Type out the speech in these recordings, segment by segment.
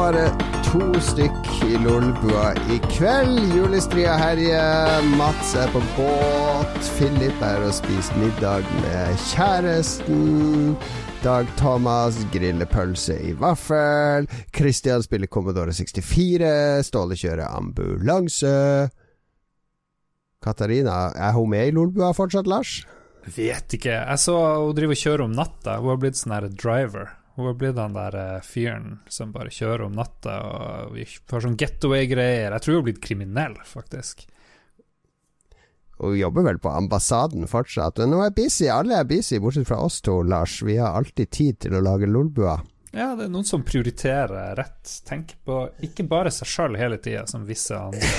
Bare to stykk i Lolbua i kveld. Julestria herjer. Mats er på båt. Philip er og spiser middag med kjæresten. Dag Thomas griller pølse i vaffel. Christian spiller Commodore 64. Ståle kjører ambulanse. Katarina, er hun med i Lolbua fortsatt, Lars? Vet ikke. Jeg så hun driver og kjører om natta. Hun har blitt sånn her driver. Hun har blitt den der eh, fyren som bare kjører om natta og får sånn getaway-greier. Jeg tror hun har blitt kriminell, faktisk. Hun jobber vel på ambassaden fortsatt. Hun er busy. Alle er busy, bortsett fra oss to, Lars. Vi har alltid tid til å lage lolbua. Ja, det er noen som prioriterer rett. Tenker på ikke bare seg sjøl hele tida, som visse andre.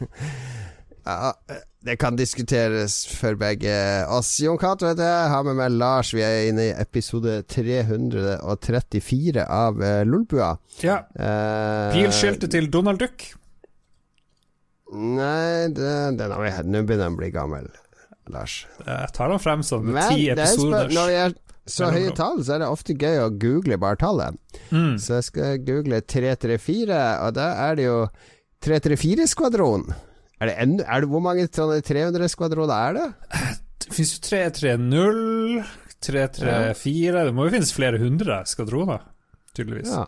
ja, det kan diskuteres for begge oss. Jon Cato heter jeg, har med meg Lars. Vi er inne i episode 334 av uh, Lolbua. Ja. Uh, Bilskiltet til Donald Duck. Nei, det, den har vi Nå begynner den å bli gammel, Lars. Jeg tar den frem som ti episoder. Når vi er så høye tall, så er det ofte gøy å google bare tallet. Mm. Så jeg skal google 334, og da er det jo 334-skvadron. Er det, en, er det Hvor mange 300-skvadroner er det? Det finnes jo 330, 334 ja. Det må jo finnes flere hundre skvadroner, tydeligvis. Ja.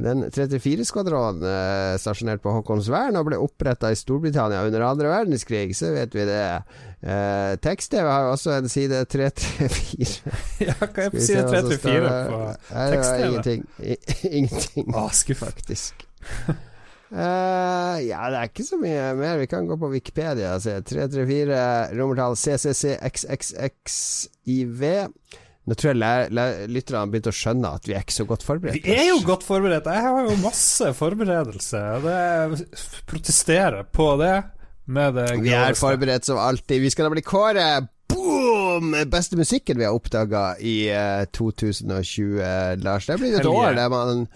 Den 34-skvadronen eh, stasjonert på Haakonsvern og ble oppretta i Storbritannia under andre verdenskrig, så vet vi det. Eh, Tekst-TV har jo også en side 334. ja, hva er på side 34 på tekst-TV? Ingenting. ingenting. Å. Faktisk. Uh, ja, det er ikke så mye mer. Vi kan gå på Wikipedia og se. 334 romertall CCCXXXIV. Nå tror jeg lytterne begynte å skjønne at vi er ikke så godt forberedt. Vi er jo godt forberedt. Jeg har jo masse forberedelse. Det protesterer på det. det vi er forberedt som alltid. Vi skal da bli kåret! boom! Beste musikken vi har oppdaga i uh, 2020, Lars. Det blir et Hellige. år der man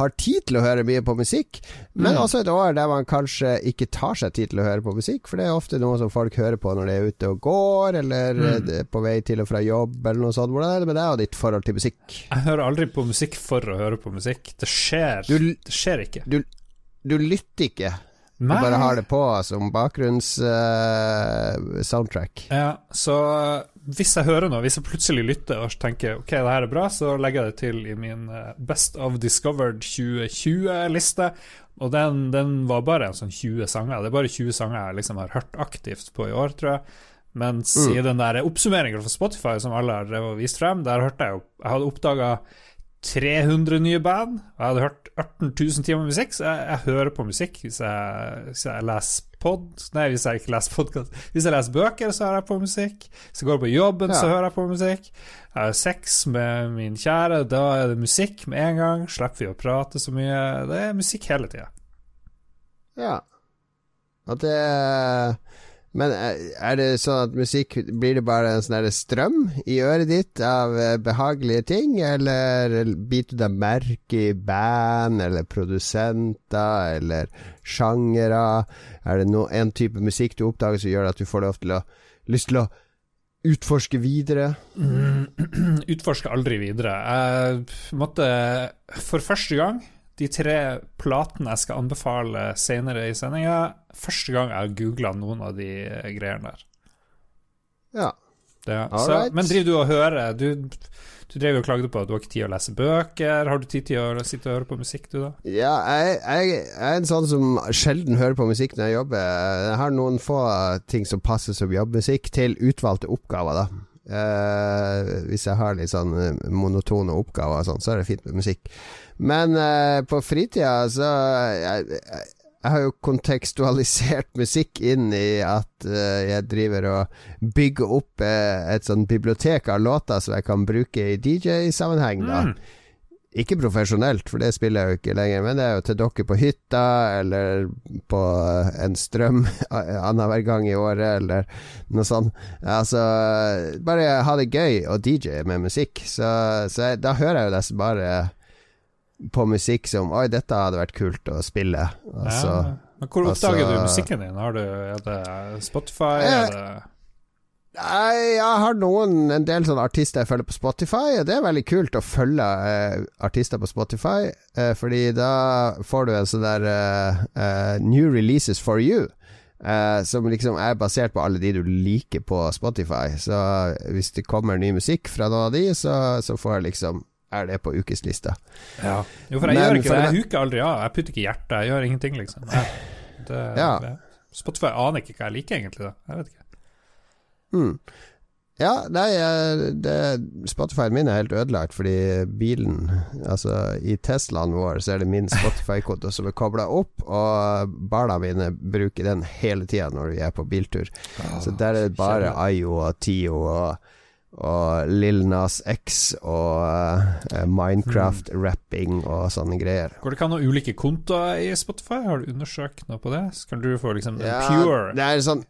har tid til å høre mye på musikk, men mm. også et år der man kanskje ikke tar seg tid til å høre på musikk, for det er ofte noe som folk hører på når de er ute og går, eller mm. er på vei til og fra jobb, eller noe sånt. Hvordan er det med deg og ditt forhold til musikk? Jeg hører aldri på musikk for å høre på musikk. Det skjer. Du, det skjer ikke. Du, du lytter ikke? Du bare har det på som bakgrunns-soundtrack. Uh, ja, så hvis jeg hører noe, hvis jeg plutselig lytter og tenker ok, det her er bra, så legger jeg det til i min uh, Best of Discovered 2020-liste. Og den, den, var bare en sånn 20 sanger. Det er bare 20 sanger jeg liksom har hørt aktivt på i år, tror jeg. Mens mm. i den der oppsummeringen fra Spotify som alle har vist frem, der hørte jeg jo Jeg hadde oppdaga 300 nye band. og Jeg hadde hørt 18 000 timer musikk, så jeg, jeg hører på musikk hvis jeg, hvis jeg leser pod Nei, hvis jeg ikke leser podkast. Hvis jeg leser bøker, så hører jeg på musikk. Hvis jeg går på jobben, ja. så hører jeg på musikk. Jeg har sex med min kjære, da er det musikk med en gang. Slipper vi å prate så mye. Det er musikk hele tida. Ja. At det men eh, er det sånn at musikk Blir det bare en sånn strøm i øret ditt av eh, behagelige ting, eller biter du deg merke i band eller produsenter eller sjangere? Er det no, en type musikk du oppdager som gjør at du får til å, lyst til å utforske videre? Mm, utforske aldri videre. Jeg måtte for første gang de tre platene jeg skal anbefale senere i sendinga, første gang jeg har googla noen av de greiene der. Ja. Det, Så, men driver du og hører Du, du drev og klagde på at du har ikke tid å lese bøker. Har du tid til å sitte og høre på musikk, du, da? Ja, jeg, jeg, er en sånn som sjelden hører på musikk når jeg jobber. Jeg har noen få ting som passer som jobbmusikk, til utvalgte oppgaver, da. Uh, hvis jeg har litt sånn monotone oppgaver og sånn, så er det fint med musikk. Men uh, på fritida så jeg, jeg, jeg, har jo kontekstualisert musikk inn i at uh, jeg driver og bygger opp uh, et sånn bibliotek av låter som jeg kan bruke i DJ-sammenheng, da. Mm. Ikke profesjonelt, for det spiller jeg jo ikke lenger, men det er jo til dere på hytta, eller på en strøm annenhver gang i året, eller noe sånt. Altså, bare ha det gøy å DJ med musikk. Så, så jeg, da hører jeg jo nesten bare på musikk som Oi, dette hadde vært kult å spille. Altså, ja. Men hvor oppdager altså, du musikken din? Har du, er det Spotify? Jeg, er det Nei, jeg har noen En del sånne artister jeg følger på Spotify, og det er veldig kult å følge eh, artister på Spotify, eh, fordi da får du en sånn der eh, eh, New releases for you. eh, som liksom er basert på alle de du liker på Spotify. Så hvis det kommer ny musikk fra noen av de, så, så får jeg liksom Er det på ukeslista. Ja. Jo, for jeg Men gjør ikke det. Jeg huker aldri av. Jeg putter ikke hjertet. Jeg gjør ingenting, liksom. Jeg, det, Ja. det. Spotify aner ikke hva jeg liker, egentlig. da Jeg vet ikke. Mm. Ja, nei, det, Spotify-en min er helt ødelagt fordi bilen Altså, i Teslaen vår så er det min Spotify-konto som er kobla opp, og barna mine bruker den hele tida når vi er på biltur. Så der er det bare. Ayo og Tio og, og Lil Nas X og uh, Minecraft-rapping og sånne greier. Går det ikke an å ha ulike kontoer i Spotify? Har du undersøkt noe på det? Så kan du få liksom Ja, pure Det er sånn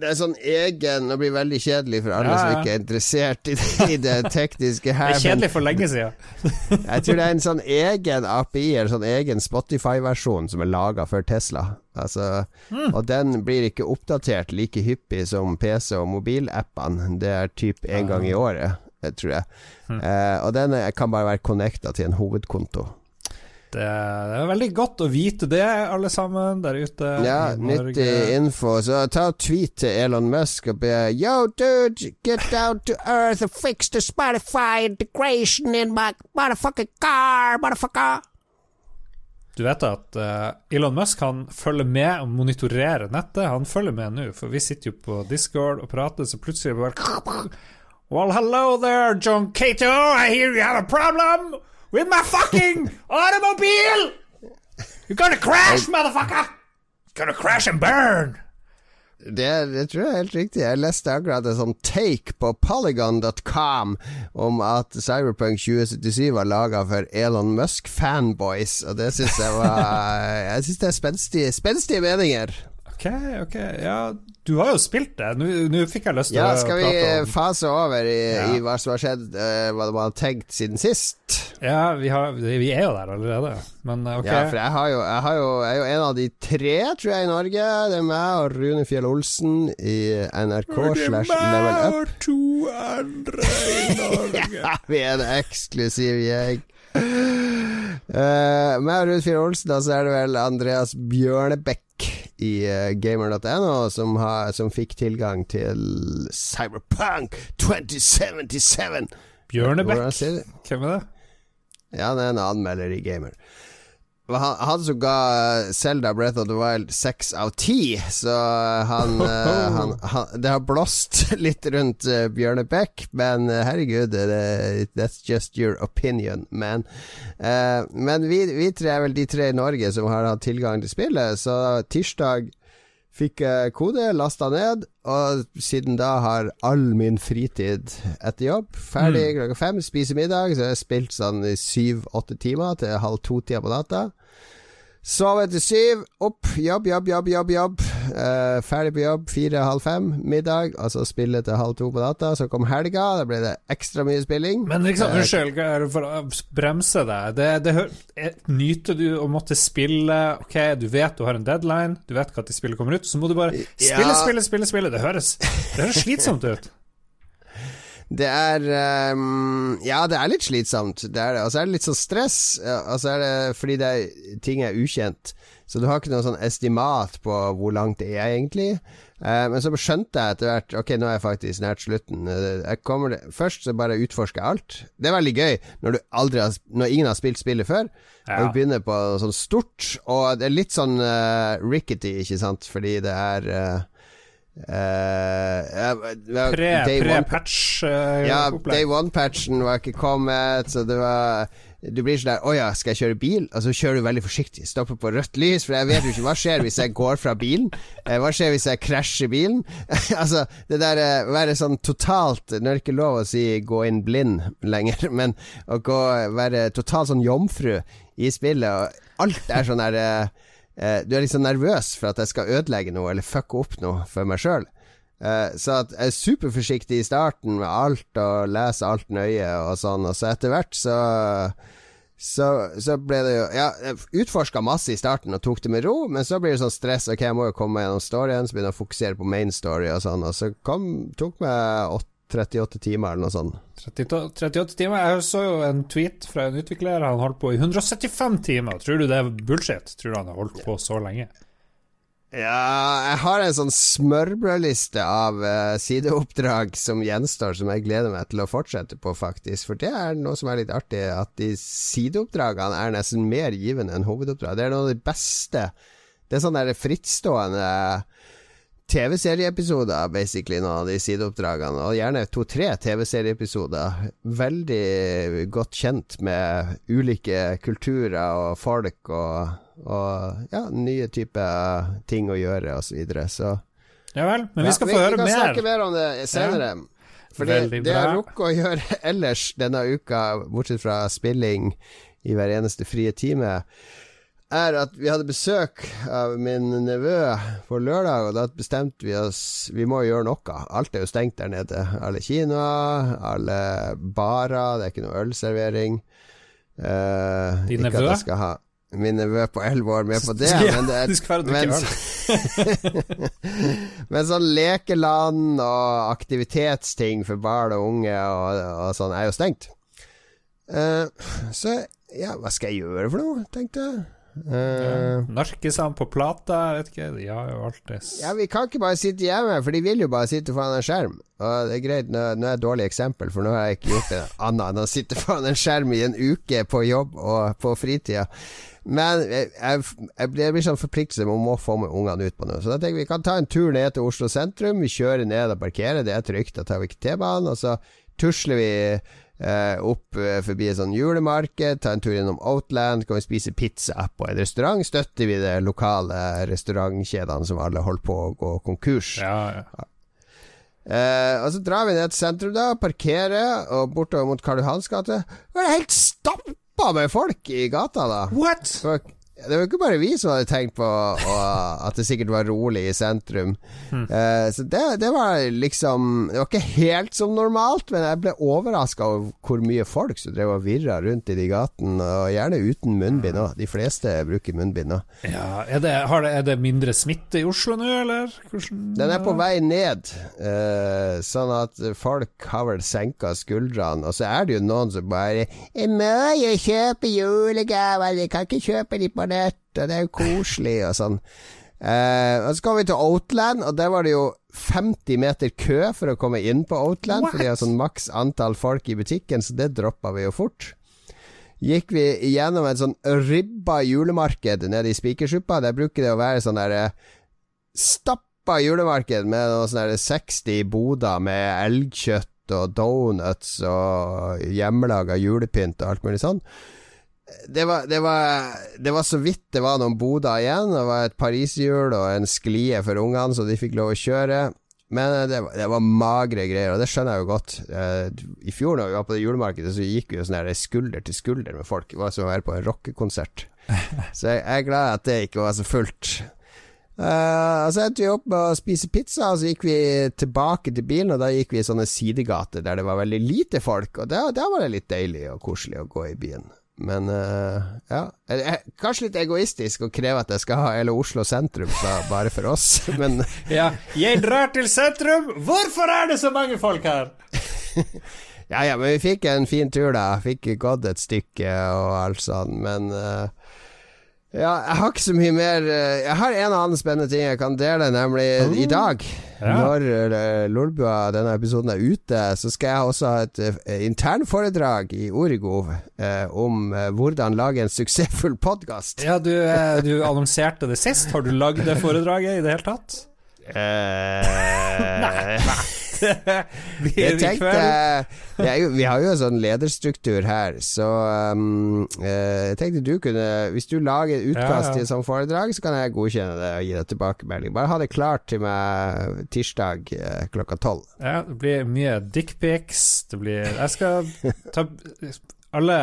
det er sånn egen Det blir veldig kjedelig for alle Ja, som ikke er interessert i det, i det tekniske Det er kjedelig for lenge siden. Jeg tror det er en sånn egen API, eller sånn egen Spotify-versjon som er laga for Tesla. Altså, Mm. Og den blir ikke oppdatert like hyppig som PC- og mobilappene. Det er typ én gang i året, eh, tror jeg. Mm. Eh, og den kan bare være connecta til en hovedkonto. Det, det er veldig godt å vite det, alle sammen der ute Ja, nyttig info. Så ta og tweet til Elon Musk og be Yo, dude, get down to earth and fix the Spotify integration in my motherfucking car, motherfucker. Du vet at uh, Elon Musk han følger med og monitorerer nettet. Han følger med nå, for vi sitter jo på Discord og prater, så plutselig bare Well, hello there, John Cato. I hear you have a problem with my fucking automobile. You're gonna crash, motherfucker. You're gonna crash and burn. Det, det tror jeg er helt riktig. Jeg leste akkurat en sånn take på polygon.com om at Cyberpunk 2077 var laga for Elon Musk-fanboys, og det syns jeg var Jeg syns det er spenstige, spenstige meninger. Ok, ok, ja Du har jo spilt det. Nå fikk jeg lyst til Ja, å skal vi fase over i, Ja. i hva som har skjedd, eh, hva man har tenkt siden sist? Ja, vi, har, vi er jo der allerede, men eh, ok. Ja, for jeg, har jo, jeg, har jo, jeg er jo en av de tre, tror jeg, i Norge. Det er meg og Rune Fjell Olsen i NRK slash Level Up. Det er meg og to andre i Norge. Ja, vi er en eksklusiv gjeng. Uh, meg og Rune Fjell Olsen, og så er det vel Andreas Bjørnebekk i eh, gamer.no som, som fikk tilgang til Cyberpunk 2077. Bjørnebekk, hvem er det? Ja, det er en anmelder i Gamer. Han, han som ga Zelda Breath of the Wild seks av ti, så han, eh, han, han Det har blåst litt rundt Bjørne Beck, men eh, herregud, that's just your opinion, man. Eh, men vi, vi tre er vel de tre i Norge som har hatt tilgang til spillet, så tirsdag Fikk kode, lasta ned, og siden da har all min fritid etter jobb ferdig klokka fem. Spise middag, så jeg har spilt sånn i syv-åtte timer til halv to-tida på natta. Sove til syv, opp, jobb, jobb, jobb, jobb. jobb Eh, ferdig på jobb fire-halv fem, middag, og så spille til halv to på natta. Så kom helga, da ble det ekstra mye spilling. Men liksom, unnskyld, for å bremse deg. Det, det nyter du å måtte spille Ok, du vet du har en deadline, du vet når spillet kommer ut, så må du bare spille, Ja. spille, spille, spille. Det høres, det høres slitsomt ut. Det er um, Ja, det er litt slitsomt. Det er det. Og så er det litt sånn stress. Og så er det fordi det er, ting er ukjent. Så du har ikke noe sånn estimat på hvor langt det er, egentlig. Eh, men så skjønte jeg etter hvert Ok, nå er jeg faktisk nært slutten. Eh, kommer først så bare utforsker jeg alt. Det er veldig gøy når, har, når ingen har spilt spillet før. Ja. Og du begynner på sånn stort. Og det er litt sånn uh, rickety, ikke sant, fordi det er uh, uh, ja, ja, day one- Pre-patch uh, ja, Day One-patchen var ikke kommet, så det var Du blir sånn der Å ja, skal jeg kjøre bil? Og så kjører du veldig forsiktig. Stopper på rødt lys, for jeg vet jo ikke hva skjer hvis jeg går fra bilen. Eh, Hva skjer hvis jeg krasjer bilen? altså, det der eh, være sånn totalt Nå er det ikke lov å si 'gå inn blind' lenger, men å gå, være totalt sånn jomfru i spillet, og alt er sånn der eh, Du er liksom nervøs for at jeg skal ødelegge noe eller fucke opp noe for meg sjøl. Eh, så at jeg er superforsiktig i starten med alt og leser alt nøye og sånn, og så etter hvert så Så, så ble det jo Ja, jeg utforska masse i starten og tok det med ro, men så blir det sånn stress. Ok, jeg må jo komme meg gjennom storyen, så begynner jeg å fokusere på main story og sånn, og så kom, tok meg 38 timer eller noe sånt. 38, 38 timer. Jeg så jo en tweet fra en utvikler. Han holdt på i 175 timer. Tror du det er bullshit? Tror du han har holdt på så lenge? Ja, jeg har en sånn smørbrødliste av uh, sideoppdrag som gjenstår, som jeg gleder meg til å fortsette på, faktisk. For det er noe som er litt artig, at de sideoppdragene er nesten mer givende enn hovedoppdrag. Det er noe av det beste. Det er sånn der frittstående TV-serieepisoder, basically, noen av de sideoppdragene. Og gjerne to-tre TV-serieepisoder. Veldig godt kjent med ulike kulturer og folk og, og ja, nye typer ting å gjøre, og så videre. Så Ja vel, men vi skal ja, få høre mer. Vi kan mer. snakke mer om det senere. Fordi For det jeg rukker å gjøre ellers denne uka, bortsett fra spilling i hver eneste frie time, er at vi hadde besøk av min nevø på lørdag, og da bestemte vi oss Vi må gjøre noe. Alt er jo stengt der nede. Alle kinoer, alle barer, det er ikke noe ølservering. Eh, Din nevø? ha min nevø på elleve år med på det, Ja, men det er men, men sånn lekeland og aktivitetsting for barn og unge og, og sånn er jo stengt. Uh, så ja, hva skal jeg gjøre for noe, tenkte jeg. Eh, Narkisene på plata, vet ikke. De har jo alltids ja, Vi kan ikke bare sitte hjemme, for de vil jo bare sitte foran en skjerm. Og det er greit, nå, nå er jeg et dårlig eksempel, for nå har jeg ikke gjort det annet enn å sitte foran en skjerm i en uke på jobb og på fritida. Men jeg, jeg, jeg blir, sånn forpliktelse, om må få med ungene ut på noe. Så da tenker vi vi kan ta en tur ned til Oslo sentrum. Vi kjører ned og parkerer, det er trygt. Da tar vi ikke T-banen. Og så tusler vi eh, opp eh, forbi et sånn julemarked, ta en tur gjennom Outland, kan vi spise pizza på en restaurant. Støtter vi de lokale restaurantkjedene som alle holder på å gå konkurs. Ja, ja. Eh, og så drar vi ned til sentrum, da, parkerer, og bortover mot Karl Johans gate. Det er helt stappa med folk i gata, da. What?! For det var ikke bare vi som hadde tenkt på og, at det sikkert var rolig i sentrum. Eh, så det, det var liksom Det var ikke helt som normalt, men jeg ble overraska over hvor mye folk som drev og virra rundt i de gatene, og gjerne uten munnbind òg. De fleste bruker munnbind nå. Ja, er det, har det, er det mindre smitte i Oslo nå, eller? Hvordan Den er på vei ned, uh, sånn at folk har vel senka skuldrene. Og så er det jo noen som bare 'Jeg må jo kjøpe julegaver, jeg kan ikke kjøpe de på nett, og det er jo koselig', og sånn. Eh, og så kom vi til Outland, og der var det jo 50 meter kø for å komme inn på Outland, What? for de har sånn maks antall folk i butikken, så det droppa vi jo fort. Gikk vi gjennom et sånn ribba julemarked nede i Spikersuppa. Der bruker det å være sånn derre stappa julemarked med noen sånne 60 boder med elgkjøtt og donuts og hjemmelaga julepynt og alt mulig sånn. Det var, det, var, det var så vidt det var noen boder igjen. Det var et pariserhjul og en sklie for ungene, så de fikk lov å kjøre. Men eh, det, var- det var magre greier, og det skjønner jeg jo godt. Eh, I fjor når vi var på det julemarkedet, så gikk vi jo sånn her skulder til skulder med folk. Det var som å være på en rockekonsert. Så jeg, jeg er glad at det ikke var så fullt. Uh, så endte vi opp med å spise pizza, og så gikk vi tilbake til bilen, og da gikk vi i sånne sidegater der det var veldig lite folk, og der var det litt deilig og koselig å gå i byen. Men uh, ja Eh, eh, Kanskje litt egoistisk å kreve at jeg skal ha hele Oslo sentrum bare for oss, men Ja, jeg drar til sentrum! Hvorfor er det så mange folk her? Ja ja, men vi fikk en fin tur, da. Fikk gått et stykke og alt sånn, men eh, Ja, jeg har ikke så mye mer eh, Jeg har en annen spennende ting jeg kan dele, nemlig i dag. Ja. Når uh, Lolbua, denne episoden er ute, så skal jeg også ha et uh, internforedrag i Origo eh, om eh, hvordan lage en suksessfull podkast. Ja, du, eh, du annonserte det sist. Har du lagd det foredraget i det hele tatt? Blir Jeg i tenkte kveld? er Vi har jo en sånn lederstruktur her, så um, eh, jeg tenkte du kunne Hvis du lager utkast Ja, ja. til et sånt foredrag, så kan jeg godkjenne det og gi deg tilbakemelding. Bare ha det klart til meg tirsdag eh, klokka tolv. Ja, det blir mye dickpics. Det blir Jeg skal ta alle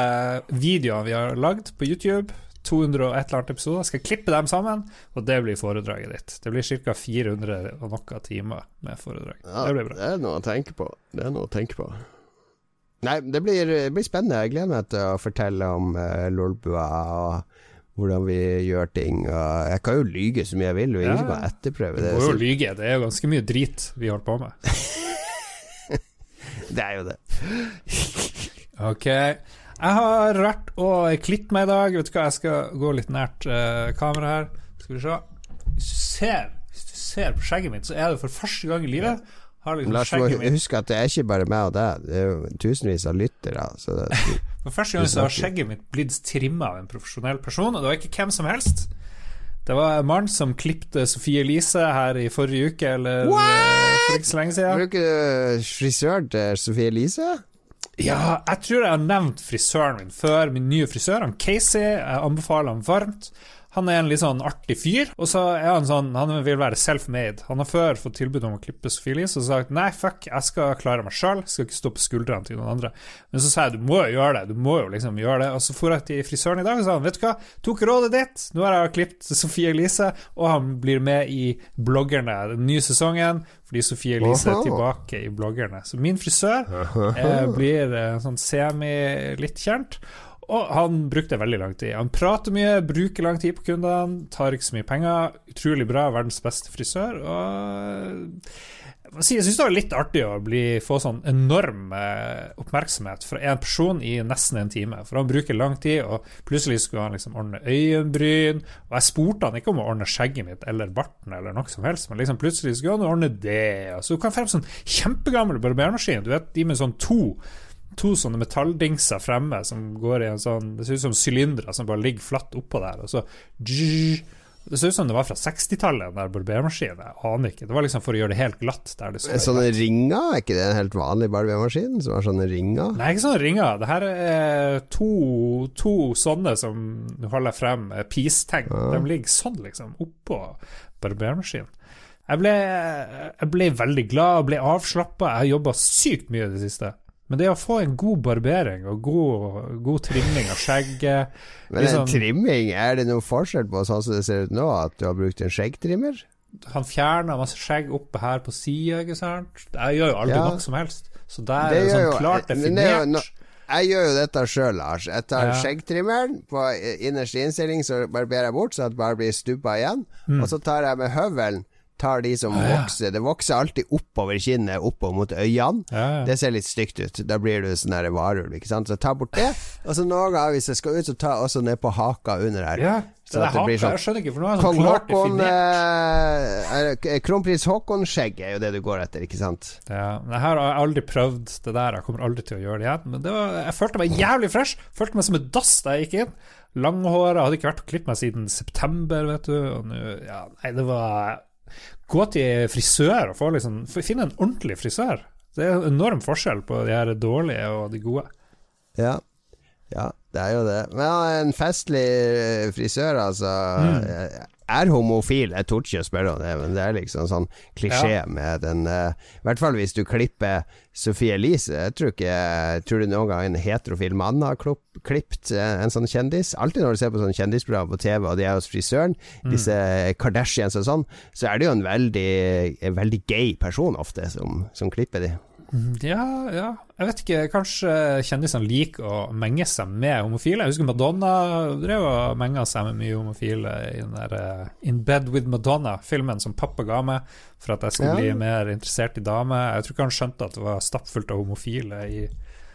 videoene vi har lagd på YouTube, 200 og et eller annet episoder, skal klippe dem sammen, og det blir foredraget ditt. Det blir ca. 400 og noe timer med foredrag. Ja, det blir bra. det er noe å tenke på. Det er noe å tenke på. Nei, det blir, det blir, spennende. Jeg gleder meg til å fortelle om uh, Lolbua og hvordan vi gjør ting. Og jeg kan jo lyge så mye jeg vil, og ingen ja. kan etterprøve det. Du må jo lyge, det er jo ganske mye drit vi holder på med. det er jo det. ok. Jeg har vært og klippet meg i dag. Vet du hva, jeg skal gå litt nært uh, kameraet her. Skal vi se. Hvis du ser, hvis du ser på skjegget mitt, så er det for første gang i livet Liksom Lars må huske at det er ikke bare meg og deg, det er jo tusenvis av lyttere. For første gang så har skjegget mitt blitt trimma av en profesjonell person, og det var ikke hvem som helst. Det var en mann som klipte Sofie Elise her i forrige uke, eller What? for ikke så lenge siden. Bruker du frisør til Sofie Elise? Ja, jeg tror jeg har nevnt frisøren min før. Min nye frisør, han Casey. Jeg anbefaler han varmt. Han er en litt sånn artig fyr, og så er han sånn Han vil være self-made. Han har før fått tilbud om å klippe Sofie Elise og sagt nei, fuck, jeg skal klare meg sjøl, skal ikke stå på skuldrene til noen andre. Men så sa jeg du må jo gjøre det, du må jo liksom gjøre det. Og så for jeg til frisøren i dag og sa han, vet du hva, tok rådet ditt, nå har jeg klippet Sofie Elise, og han blir med i bloggerne den nye sesongen, fordi Sofie Elise er tilbake i bloggerne. Så min frisør eh, blir eh, sånn semi litt kjent. Og han brukte veldig lang tid. Han prater mye, bruker lang tid på kundene, tar ikke så mye penger. Utrolig bra, verdens beste frisør. Og jeg syns det var litt artig å bli, få sånn enorm eh, oppmerksomhet fra én person i nesten en time. For han bruker lang tid, og plutselig skulle han liksom ordne øyenbryn. Og jeg spurte han ikke om å ordne skjegget mitt eller barten eller noe som helst, men liksom plutselig skulle han ordne det. Og så du han frem sånn kjempegammel barbermaskin, du vet de med sånn to to sånne metalldingser fremme som går i en sånn Det ser ut som sylindere som bare ligger flatt oppå der, og så det ser ut som det var fra 60-tallet, den der barbermaskinen. Jeg aner ikke. Det var liksom for å gjøre det helt glatt. Der det sånne ringer? Er ikke det en helt vanlig barbermaskin som har sånne ringer? Nei, ikke sånne ringer. Det her er to, to sånne som du holder frem, peace-tegn. Ja. De ligger sånn, liksom, oppå barbermaskinen. Jeg ble, jeg ble veldig glad ble avslappa. Jeg har jobba sykt mye i det siste. Men det å få en god barbering og god, god trimming av skjegget Men liksom, en trimming, er det noe forskjell på sånn som det ser ut nå, at du har brukt en skjeggtrimmer? Han fjerner masse skjegg oppe her på sida, ikke sant? Jeg gjør jo aldri ja. noe som helst. Så der det er det sånn klart definert. No, jeg gjør jo dette sjøl, Lars. Jeg tar ja. skjeggtrimmeren på innerste innstilling, så barberer jeg bort så det bare blir stubba igjen. Mm. Og så tar jeg med høvelen tar de som ja, vokser. Det vokser alltid oppover kinnet, oppover mot øynene. Ja, det ser litt stygt ut. Da blir du sånn varulv, ikke sant. Så ta bort det. Og så noen ganger hvis jeg skal ut, så ta også ned på haka under her. Ja. Så det, det blir sånn, jeg skjønner ikke, for nå er det sånn klart Håkon, eh, Kronprins Haakon-skjegg er jo det du går etter, ikke sant? Ja, jeg har jeg aldri prøvd det der, jeg kommer aldri til å gjøre det igjen. Men det var, jeg følte meg jævlig fresh. Følte meg som et dass da jeg gikk inn. Langhåra, hadde ikke vært og klippet meg siden september, vet du. Og nå, ja, nei, det var gå til frisør og få liksom, finne en ordentlig frisør. Det er en enorm forskjell på de her dårlige og de gode. Ja, ja det er jo det. Men en festlig frisør, altså. Mm er homofil. Jeg torde ikke å spørre om det, men det er liksom sånn klisjé ja. med den uh, I hvert fall hvis du klipper Sophie Elise. Jeg tror ikke Tror du noen gang en heterofil mann har klippet uh, en sånn kjendis? Alltid når du ser på sånn kjendisprogram på TV, og de er hos frisøren, mm. disse Kardashians og sånn, så er det jo en veldig, en veldig gay person ofte som, som klipper de. Mm, ja, ja. Jeg vet ikke. Kanskje kjendisene liker å menge seg med homofile. Jeg husker Madonna drev og menga seg med mye homofile i den der uh, In Bed with Madonna-filmen som pappa ga meg for at jeg skulle ja. bli mer interessert i damer. Jeg tror ikke han skjønte at det var stappfullt av homofile i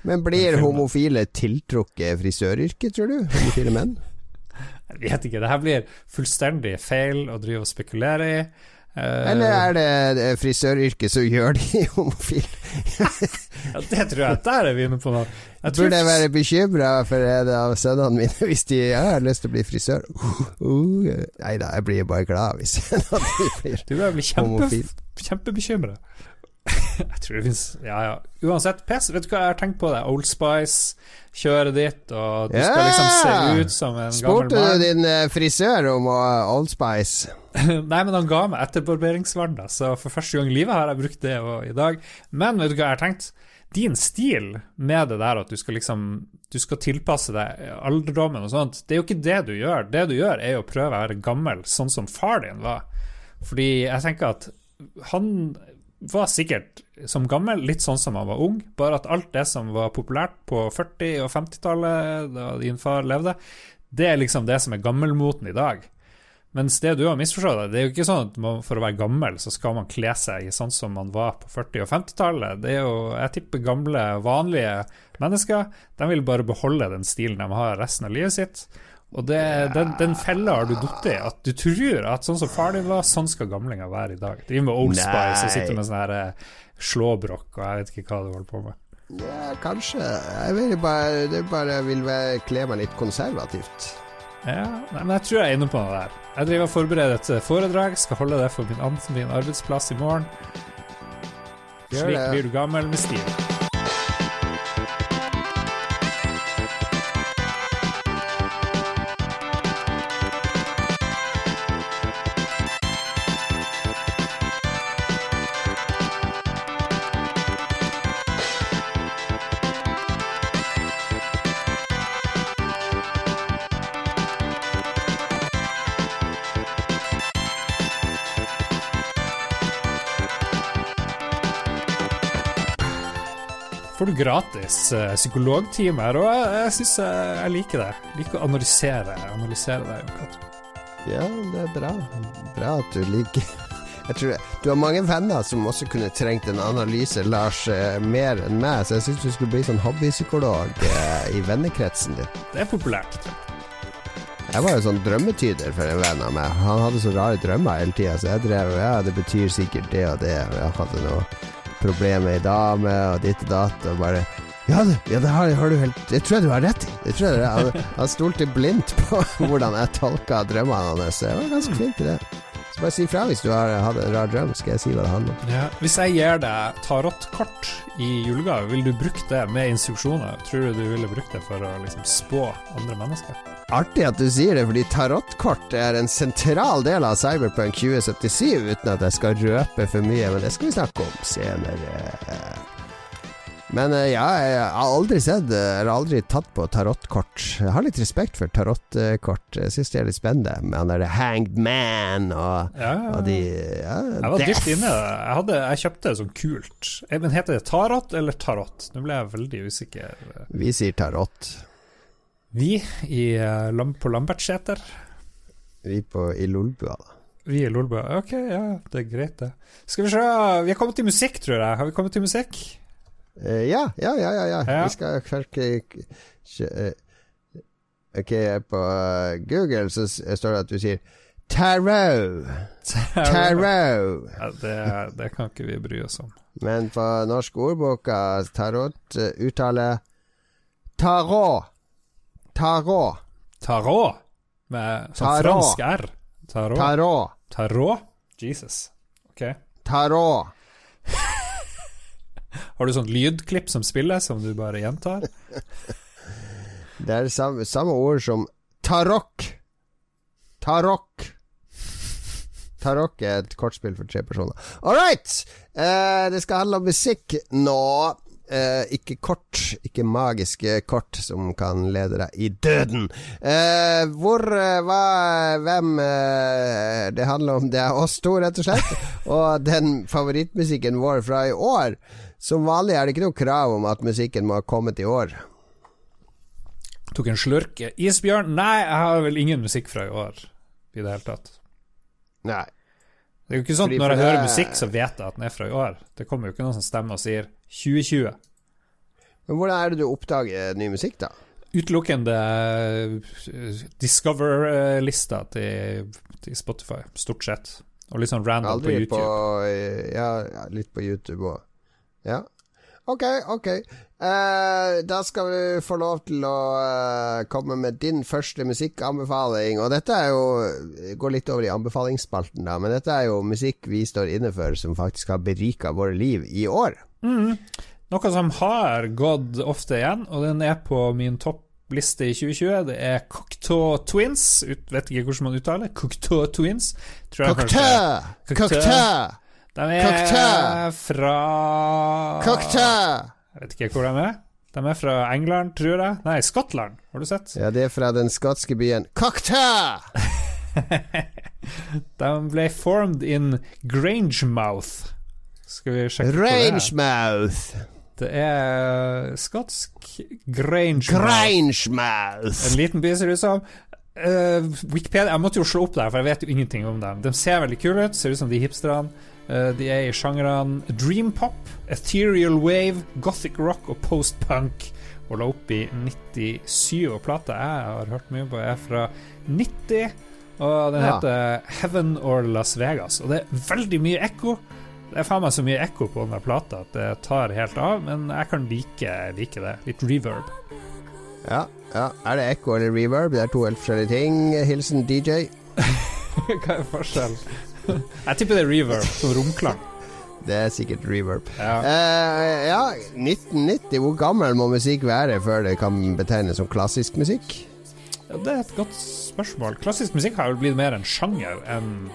Men blir homofile tiltrukket frisøryrket, tror du? Homofile menn? jeg vet ikke. Det her blir fullstendig feil å drive og spekulere i. Uh, Eller er det frisøryrket som gjør de homofile? ja, det tror jeg. Der er vi inne på noe. Jeg Burde jeg være bekymra for en av sønnene mine hvis de har lyst til å bli frisør? Uh, uh. Nei da, jeg blir bare glad hvis en av de blir Du bør bli kjempe, kjempebekymra. jeg tror det fins Ja, ja. Uansett, PC, vet du hva jeg har tenkt på? det Old Spice, kjøret ditt, og du yeah! skal liksom se ut som en Sporte gammel mann. Spurte du din uh, frisør om uh, Old Spice? Nei, men han ga meg etterbarberingsvann, så for første gang i livet har jeg brukt det i dag. Men vet du hva jeg har tenkt? Din stil med det der at du skal liksom Du skal tilpasse deg alderdommen og sånt, det er jo ikke det du gjør. Det du gjør, er jo å prøve å være gammel, sånn som far din var. Fordi jeg tenker at han var sikkert som gammel litt sånn som han var ung, bare at alt det som var populært på 40- og 50-tallet, da din far levde, det er liksom det som er gammelmoten i dag. Mens det du har misforstått, det er jo ikke sånn at man, for å være gammel, så skal man kle seg i sånn som man var på 40- og 50-tallet. Det er jo, jeg tipper gamle, vanlige mennesker, de vil bare beholde den stilen de har resten av livet sitt. Og det, den, den fella har du falt i. At du tror at sånn som far din var, sånn skal gamlinger være i dag. Driver med Old Nei. Spice og sitter med sånn her Slåbrokk slåbrok og jeg vet ikke hva du holder på med. Ja, kanskje. Jeg vil bare, det bare vil være, kle meg litt konservativt. Ja, nei, men jeg tror jeg er inne på noe der. Jeg driver og forbereder et eh, foredrag, skal holde det for min, min arbeidsplass i morgen. Slik blir du gammel med stil. Gratis eh, psykologtime og jeg, jeg syns jeg, jeg liker det. Jeg liker å analysere, analysere deg. Jon Ja, det er bra. Bra at du liker Jeg tror Du har mange venner som også kunne trengt en analyse, Lars, eh, mer enn meg, så jeg syns du skulle bli sånn hobbypsykolog eh, i vennekretsen din. Det er populært. Jeg var jo sånn drømmetyder for en venn av meg. Han hadde så rare drømmer hele tida, så jeg drev Ja, det betyr sikkert det og det. Og jeg hadde noe problem med ei dame og ditt og datt, og bare ja, det, ja, det har, har du helt Det tror jeg du har rett i. Det tror jeg du, han, han stolte blindt på hvordan jeg tolka drømmene hans. Jeg var ganske flink til det. Bare si fra hvis du har hatt en rar drøm, skal jeg si hva det handler om. Ja. Hvis jeg gir deg tarotkort i julegave, vil du bruke det med instruksjoner? Tror du du ville brukt det for å liksom spå andre mennesker? Artig at du sier det, fordi tarotkort er en sentral del av Cyberpunk 2077, uten at jeg skal røpe for mye, men det skal vi snakke om senere. Men eh, ja, jeg har aldri sett, eh, eller aldri tatt på tarotkort. Jeg har litt respekt for tarotkort. Jeg syns det er litt spennende, med han derre Hanged Man og, Ja, og de ja, Jeg var dypt inne. Jeg, hadde, jeg kjøpte det sånn kult. Eh, Men heter det tarot eller tarot? Nå ble jeg veldig usikker. Vi sier tarot. Vi i, på Lambertseter. Vi på, i Lolbua, da. Vi i Lolbua. Ok, ja, det er greit, det. Skal vi se Vi har kommet til musikk, tror jeg. Har vi kommet til musikk? Eh, ja, ja, ja, ja. Vi skal kanskje kjø- eh, Ok, på eh, Google så står det at du sier tarot. Tarot. Det, kan ikke vi bry oss om. Men på norsk ordboka tarot eh, uttaler tarot. Tarot. Tarot? Med sånn Tarot. fransk R. Tarot. Tarot. Tarot? Jesus. Ok. Tarot. Har du sånn lydklipp som spiller, som du bare gjentar? Det er samme, samme ord som tarok. Tarok. Tarok er et kortspill for tre personer. All right! Eh, det skal handle om musikk nå. Eh, ikke kort, ikke magiske kort som kan lede deg i døden. Eh, hvor, eh, hva, hvem eh, Det handler om Det er oss to, rett og slett. Og den favorittmusikken vår fra i år. Som vanlig er det ikke noe krav om at musikken må ha kommet i år. Tok en slurk. Isbjørn? Nei, jeg har vel ingen musikk fra i år i det hele tatt. Nei. Det er jo ikke sånn at når jeg jeg hører musikk, så vet jeg at den er fra i år. Det kommer jo ikke noen som stemmer og sier 2020. Men hvordan er det du oppdager ny musikk, da? Utelukkende eh, Discover-lista til, til Spotify, stort sett. Og litt sånn random på YouTube. på, ja, ja, litt på YouTube òg. Ja. Ok, ok. Uh, da skal vi få lov til å uh, komme med din første musikkanbefaling. Og dette er jo Går litt over i anbefalingsspalten, da. Men dette er jo musikk vi står inne for, som faktisk har berika våre liv i år. Mm. Noe som har gått ofte igjen, og den er på min toppliste i 2020, det er Cocteau Twins. Ut, vet ikke hvordan man uttaler Cocteau Twins. Cocteau! Cocktail! De er Cocktail. fra Cocktail! Jeg vet ikke hvor de er. De er fra England, tror jeg. Nei, Skottland. Har du sett? Ja, det er fra den skotske byen Cocktail! De ble formed in Grangemouth, Skal vi sjekke hvor det er? Rangemouth. Det er skotsk Grangemouth. Grangemouth. En liten by, ser det ut som. Uh, Wikipedia Jeg måtte jo slå opp der, for jeg vet jo ingenting om dem. De ser veldig kule ut, ser ut som de hipsterne. Eh, de er i sjangrene dream pop, ethereal wave, gothic rock og post-punk. Og la opp i 97, og plata jeg har hørt mye på, er fra 90. Og den Ja. heter Heaven or Las Vegas. Og det er veldig mye ekko. Det er faen meg så mye ekko på den plata at det tar helt av, men jeg kan like, like det. Litt reverb. Ja, ja. Er det ekko eller reverb? Det er to helt forskjellige ting. Hilsen DJ. Hva er forskjellen? Jeg tipper det er reverb, som romklang. Det er sikkert reverb. Ja. Uh, ja, 1990. Hvor gammel må musikk være før det kan betegnes som klassisk musikk? Ja, Det er et godt spørsmål. Klassisk musikk har vel blitt mer en sjanger enn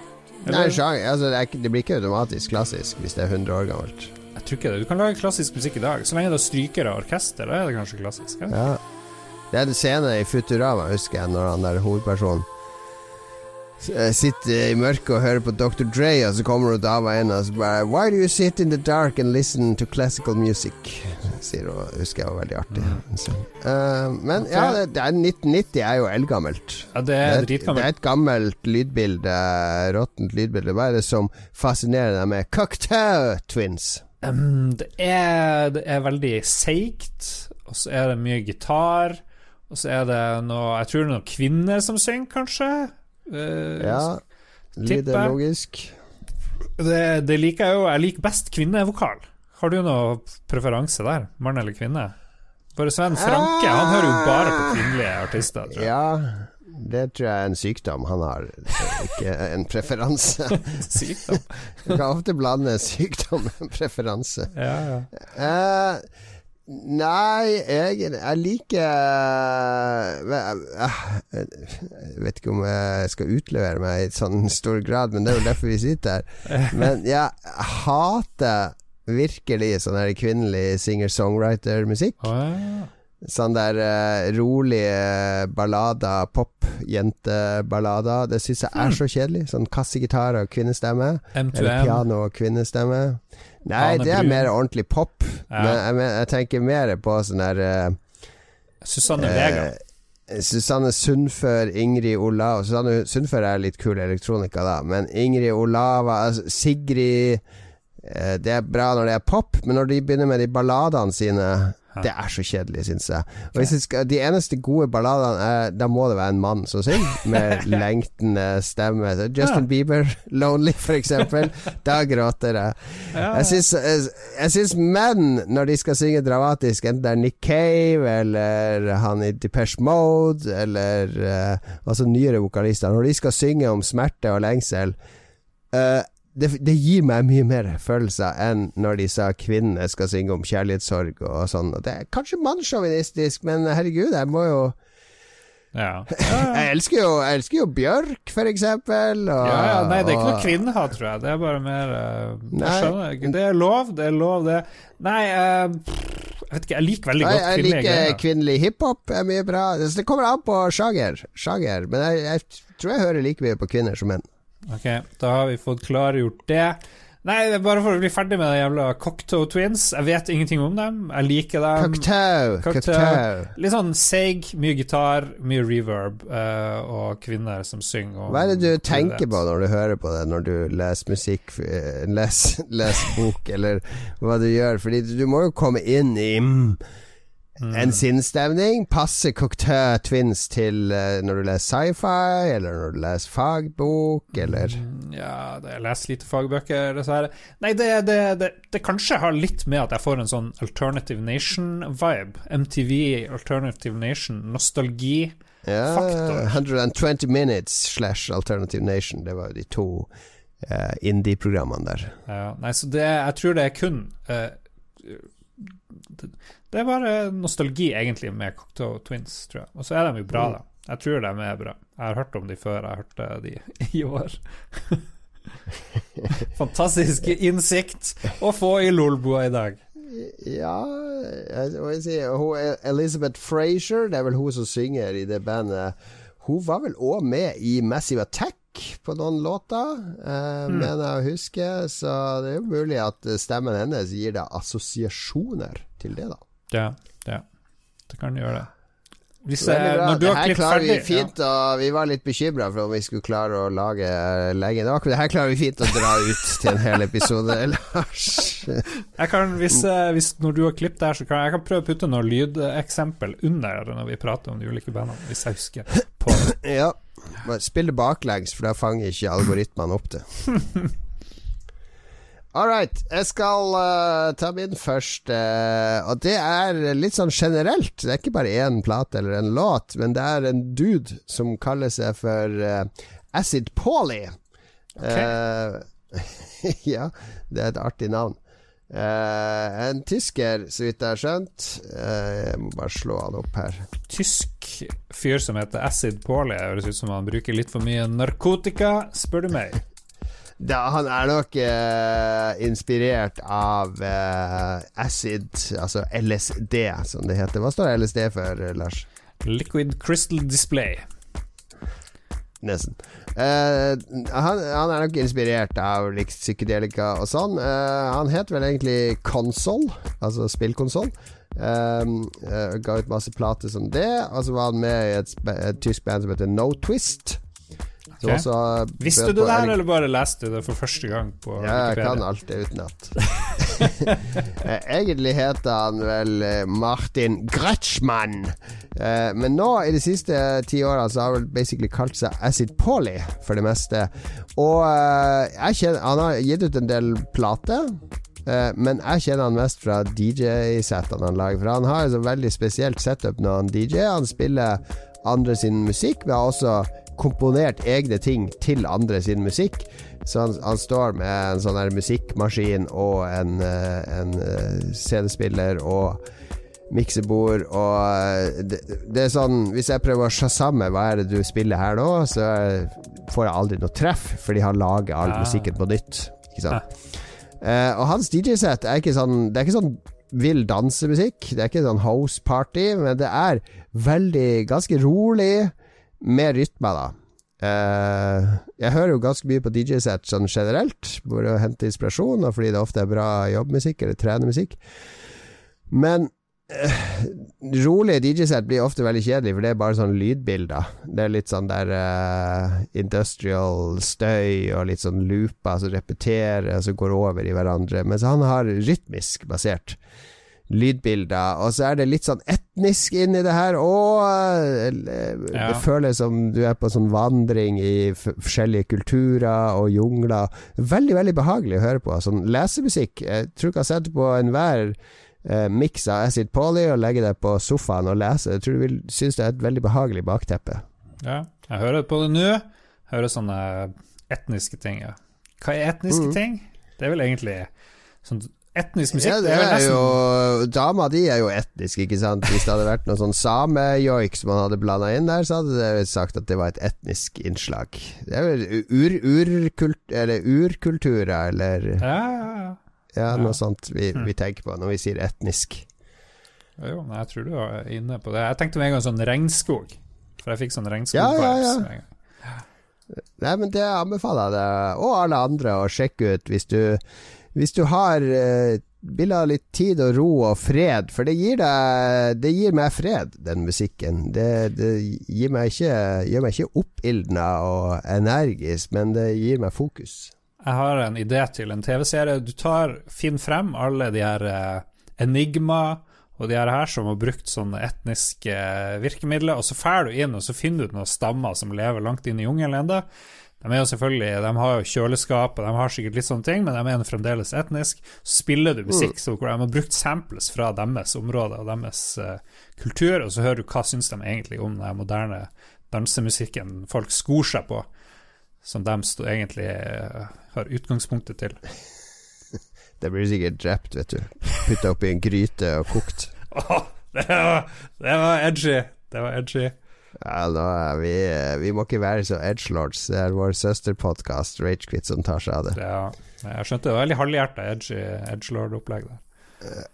Nei, sjanger, altså, det, er, det blir ikke automatisk klassisk hvis det er 100 år gammelt. Jeg tror ikke det. Du kan lage klassisk musikk i dag. Så lenge det er strykere og orkester, da er det kanskje klassisk. Ja. Ja. Det er en scene i Futurama, husker jeg, når han der hovedpersonen eh, sitter i mørket og hører på Dr. Dre, og så kommer hun dama inn og så bare Why do you sit in the dark and listen to classical music? Sier hun. Husker jeg var veldig artig. Så, Uh, men ja, det, det er 1990 er jo eldgammelt. Ja, det Det er dritgammelt. det er et gammelt lydbilde, råttent lydbilde. Hva er det som fascinerer deg med Cocktail Twins? Um, det, er, det er veldig seigt, og så er det mye gitar. Og så er det noe Jeg tror det er noen kvinner som synger, kanskje. Eh, Ja, litt logisk. Det, det liker jeg jo. Jeg liker best kvinnevokal. Har du noe preferanse der? Mann eller kvinne? Bare Sven Franke, han hører jo bare på kvinnelige artister, tror jeg. Ja, det tror jeg er en sykdom han har, ikke en preferanse. Sykdom. Du kan ofte blande sykdom med en preferanse. Ja, ja. Eh, nei, jeg, jeg liker eh, Jeg vet ikke om jeg skal utlevere meg i sånn stor grad, men det er jo derfor vi sitter her. Men jeg hater virkelig sånn her kvinnelig singer-songwriter-musikk. Sånn der eh, rolige ballader, pop-jenteballader. Det syns jeg er så kjedelig. Sånn kassegitar og kvinnestemme. Eller M2M. piano og kvinnestemme. Nei, det er mer ordentlig pop. Ja. Men jeg, men jeg tenker mer på sånn her uh, Susanne Vega. eh, Susanne Sundfør, Ingrid Olava Susanne Sundfør er litt kul elektronika, da, men Ingrid Olava, altså Sigrid uh, Det er bra når det er pop, men når de begynner med de balladene sine det er så kjedelig, syns jeg. Og hvis det skal, De eneste gode balladene er Da må det være en mann som synger, med lengtende stemme. Justin. Bieber, 'Lonely', for eksempel. Da gråter jeg. Jeg syns, jeg, jeg menn, når de skal synge dramatisk, enten det er Nick Cave eller han i Depeche Mode, eller uh, altså nyere vokalister, når de skal synge om smerte og lengsel eh, det, det gir meg mye mer følelser enn når disse kvinnene skal synge om kjærlighetssorg og sånn. Det er kanskje mannssjåvinistisk, men herregud, jeg må jo Ja. Jeg elsker jo, jeg elsker jo Bjørk, for eksempel. Og, Ja, ja, nei, det er ikke noe kvinnehat, tror jeg. Det er bare mer uh, Jeg skjønner ikke. Det er lov, det er lov, det. Nei, uh, jeg vet ikke, jeg liker veldig Nei, godt jeg kvinnelige liker greier. kvinnelig hiphop, er mye bra. Så det kommer an på sjanger, sjanger. men jeg, jeg tror jeg hører like mye på kvinner som menn. Ok, da har vi fått klargjort det. Nei, det bare for å bli ferdig med de jævla Cocktoe Twins. Jeg vet ingenting om dem. Jeg liker dem. Cocktoe, Cocktoe. Litt sånn seig, mye gitar, mye reverb, uh, og kvinner som synger. Hva er det du tenker på når du hører på det, når du leser musikk, leser les, les bok, eller hva du gjør? Fordi du må jo komme inn i mm, en sinnsstemning. Passe Cocktail Twins til uh, når du leser sci-fi, eller når du leser fagbok, eller Mm, Ja, jeg leser lite fagbøker, dessverre. Nei, det, det, det, det kanskje har litt med at jeg får en sånn Alternative Nation-vibe. MTV, Alternative Nation, nostalgi. Ja, Faktor. 120 Minutes slash Alternative Nation. Det var jo de to uh, indie-programmene der. Ja, nei, så det, jeg tror det er kun eh, det, er bare nostalgi, egentlig, med Cocktail Twins, tror jeg. Og så er de jo bra, da. Jeg tror de er bra. Jeg har hørt om de før jeg hørte de i år. Fantastisk innsikt å få i Lolboa i dag. Ja jeg si, hun, Elizabeth Frazier, det er vel hun som synger i det bandet. Hun var vel òg med i Massive Attack på noen låter, uh, Mm. mener jeg å huske. Så det er jo mulig at stemmen hennes gir deg assosiasjoner til det, da. Ja, ja. Det kan gjøre det. Hvis du Det har her klarer vi ferdig ja. fint, og vi var litt bekymra for om vi skulle klare å lage lenge nok. Det her klarer vi fint å dra ut til en hel episode, Lars. Jeg kan, hvis, eh, hvis Når du har klippet det her, så kan jeg kan prøve å putte noen lydeksempel under når vi prater om de ulike bandene, hvis jeg husker på det. Ja. Spill det baklengs, for da fanger ikke algoritmene opp det. All right. Jeg skal uh, ta min første, og det er litt sånn generelt. Det er ikke bare én plate eller en låt, men det er en dude som kaller seg for uh, Acid Pauly. Eh, ja, det er et artig navn. Eh, en tysker, så vidt jeg har skjønt. Eh, jeg må bare slå han opp her. Tysk fyr som heter Acid Pauly. Høres ut som han bruker litt for mye narkotika, spør du meg. Da, han er nok eh, inspirert av eh, acid, altså LSD, som det heter. Hva står LSD for, eh, Lars? Liquid Crystal Display. Nesten. Eh, han, han er nok inspirert av like, psykedelika og sånn. Eh, han het vel egentlig Console, altså spillkonsoll. Um, eh, ga ut masse plater som det, og så var han med i et, et tysk band som heter No Twist. Som Ok. også Visste du det her, eller bare leste du det for første gang på Ja, jeg kan alt det utenat. Eh, Egentlig heter han vel eh, Martin Gretschmann. Eh, Men nå, i de siste ti åra, så har han vel basically kalt seg Acid Polly for det meste. Og jeg kjenner Han har gitt ut en del plater. eh, Men jeg kjenner han mest fra DJ-settene han lager. For han har et veldig spesielt setup når han DJ. Han spiller andre sin musikk, men har også komponert egne ting til andre sin musikk. Så han, han står med en sånn her musikkmaskin og en, eh, en eh, CD-spiller og miksebord og eh, det, det er sånn Hvis jeg prøver å sjasamme hva er det du spiller her nå, så får jeg aldri noe treff, fordi han lager all musikken på nytt. Ikke sant? Uh, og hans DJ-sett er ikke sånn Det er ikke sånn vill dansemusikk. Det er ikke sånn house party, men det er veldig ganske rolig, med rytme, da. Uh, jeg hører jo ganske mye på DJ-sett sånn generelt, for å hente inspirasjon, og fordi det ofte er bra jobbmusikk eller trenermusikk. Men uh, rolige DJ-sett blir ofte veldig kjedelig, for det er bare sånn lydbilder. Det er litt sånn der uh, industrial støy og litt sånn looper som repeterer, og som går over i hverandre. Mens han har rytmisk basert lydbilder, og så er det litt sånn etnisk inni det her òg. Ja. Det føles som du er på sånn vandring i forskjellige kulturer og jungler. Veldig, veldig behagelig å høre på. Sånn lesemusikk. Jeg tror ikke jeg setter på enhver eh, miks av Acid Polly og legger deg på sofaen og leser. Jeg tror du vil synes det er et veldig behagelig bakteppe. Ja, jeg hører på det nå. Jeg hører sånne etniske ting. Ja. Hva er etniske mm. ting? Det er vel egentlig sånn etnisk musikk. Ja, det er det er jo Dama di er jo etnisk, ikke sant? Hvis det hadde vært noe sånn samejoik som man hadde blanda inn der, så hadde det sagt at det var et etnisk innslag. Det er vel ur, urkult, eller urkulturer, eller Ja, ja, ja. noe sånt vi, vi tenker på når vi sier etnisk. Jo, men jeg tror du var inne på det. Jeg tenkte med en gang sånn regnskog. For jeg fikk sånn Ja, regnskog-vibes. ja, ja. med en gang. Nei, men det anbefaler jeg deg, og alle andre, å sjekke ut hvis du, hvis du har eh, vil ha litt tid og ro og fred, for det gir deg Det gir meg fred, den musikken. Det, det gir meg ikke, gjør meg ikke oppildna og energisk, men det gir meg fokus. Jeg har en idé til en TV-serie. Du tar, Finn frem alle de her eh, Enigma og de her her som har brukt sånne etniske eh, virkemidler, og så drar du inn og så finner du noen stammer som lever langt inn i jungelen ennå. De er jo selvfølgelig, de har jo kjøleskap, og de har sikkert litt sånne ting, men de er fremdeles etnisk. Så spiller du musikk så hvor de har brukt samples fra deres område og deres uh, kultur, og så hører du hva syns de egentlig om den moderne dansemusikken folk skor seg på, som de egentlig uh, har utgangspunktet til. Det blir sikkert drept, vet du. Putta oppi en gryte og kokt. Åh, det, var, det var edgy. Det var edgy. Ja, nå er vi, vi må ikke være så edgelords. Det er vår søsterpodkast Ragequit som tar seg av det. Ja, jeg skjønte det var veldig halvhjerta edgelord-opplegg der.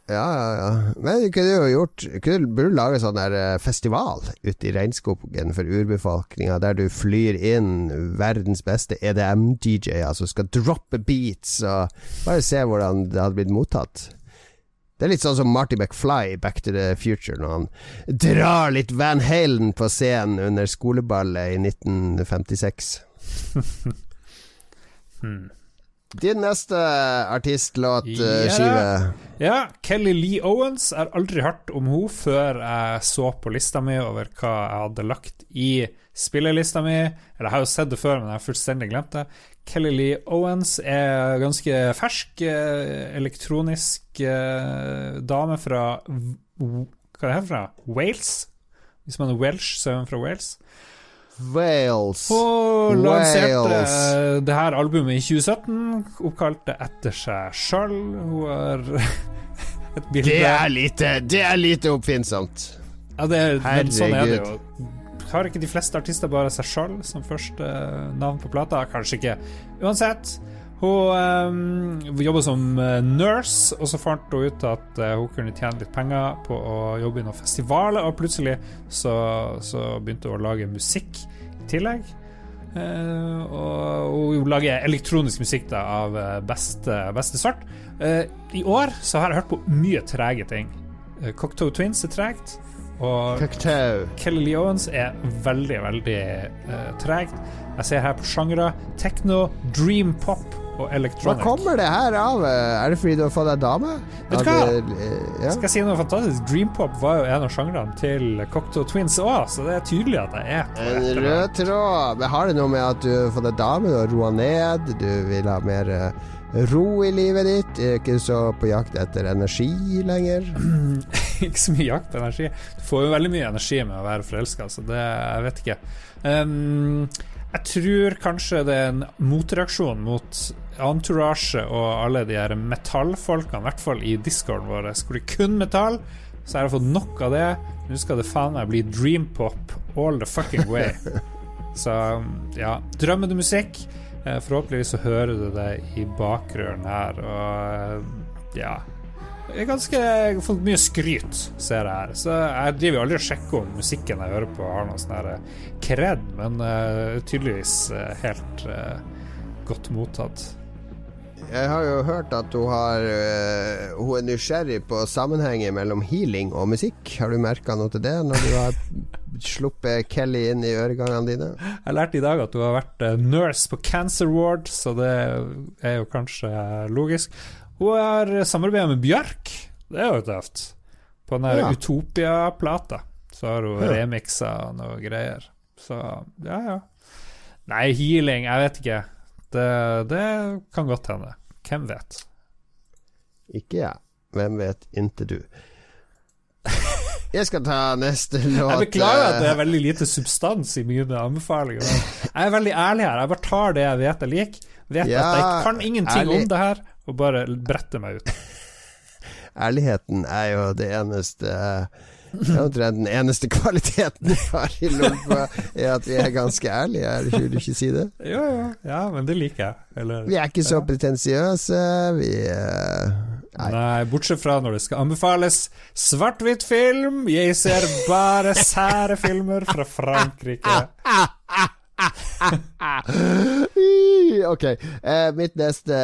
Ja, ja, ja. Men du kunne jo gjort kunne, Burde lage sånn der eh, festival ute i regnskogen for urbefolkninga, der du flyr inn verdens beste EDM-DJ-er som skal droppe beats, og bare se hvordan det hadde blitt mottatt. Det er litt sånn som Marty McFly i Back to the Future, når han drar litt Van Halen på scenen under skoleballet i 1956. hmm. Din neste artistlåt-skive? Ja. ja, Kelly Lee Owens. Jeg har aldri hørt om henne før jeg så på lista mi over hva jeg hadde lagt i spillelista mi. Eller jeg har jo sett det før, men jeg har fullstendig glemt det. Kelly Lee Owens er ganske fersk, eh, elektronisk eh, dame fra Hva er det her fra? Wales? Hvis man er Welsh, så er hun fra Wales. Wales. Hun lanserte det her albumet i 2017, oppkalt det etter seg sjøl. Hun har et bilde Det er lite, det er lite oppfinnsomt. Ja, det, men sånn er det jo. Har ikke de fleste artister bare seg sjøl som første navn på plata? Kanskje ikke. Uansett. Hun um, jobber som eh, nurse, og så fant hun ut at uh, hun kunne tjene litt penger på å jobbe i noen festivaler, og plutselig så, så begynte hun å lage musikk i tillegg. Uh, og hun lager elektronisk musikk da, av beste, beste sort. Uh, I år så har jeg hørt på mye trege ting. Cocktoe Twins er tregt. Og. Kelly Lee Owens er veldig, veldig tregt. Jeg ser her på sjangre techno, dream pop og electronic. Hva kommer det her av? Er det fordi du har fått deg dame? Vet du hva? Ja. Skal jeg si noe fantastisk? Dreampop var jo en av sjangrene til Cocktail Twins òg, så det er tydelig at jeg er på En rød tråd. Men har det noe med at du har fått deg dame, du har roa ned, du vil ha mer eh, ro i livet ditt? Ikke så på jakt etter energi lenger? ikke så mye jakt på energi. Du får jo veldig mye energi med å være forelska, så det Jeg vet ikke. Um, jeg tror kanskje det er en motreaksjon mot Entourage og alle de her metallfolkene, i hvert fall i discorden vår, hvor det kun metall. Så jeg har fått nok av det. Nå skal det faen meg bli dreampop all the fucking way. Så ja, drømmer du musikk? Eh, forhåpentligvis så hører du det i bakgrunnen her, og ja jeg ganske, jeg har fått mye skryt, ser jeg her. Så jeg driver jo aldri og sjekker om musikken jeg hører på, har noe sånn eh, kred, men uh, tydeligvis uh, helt uh, godt mottatt. Jeg har jo hørt at hun, har, hun er nysgjerrig på sammenhengen mellom healing og musikk. Har du merka noe til det når du har sluppet Kelly inn i øregangene dine? Jeg lærte i dag at hun har vært nurse på Cancer Ward, så det er jo kanskje logisk. Hun har samarbeida med Bjørk. Det er jo tøft. På den der ja. Utopia-plata så har hun ja. remiksa noe greier. Så ja, ja. Nei, healing, jeg vet ikke. Det, det kan godt hende. Hvem vet? Ikke jeg. Hvem vet inte du. Jeg skal ta neste låt. Jeg beklager at det er veldig lite substans i mine anbefalinger. Jeg er veldig ærlig her. Jeg bare tar det jeg vet jeg liker. Vet ja, at jeg kan ingenting ærlig. om det her og bare brette meg ut. Ærligheten er jo det eneste Omtrent den eneste kvaliteten vi har i Lolbua, er at vi er ganske ærlige. Er det ikke, du ikke si det? Jo, jo. Ja, men det liker jeg. Eller, vi er ikke så pretensiøse. Vi uh, nei. nei. bortsett fra når det skal anbefales svart-hvitt film. Jeg ser bare sære filmer fra Frankrike. ok. Uh, mitt neste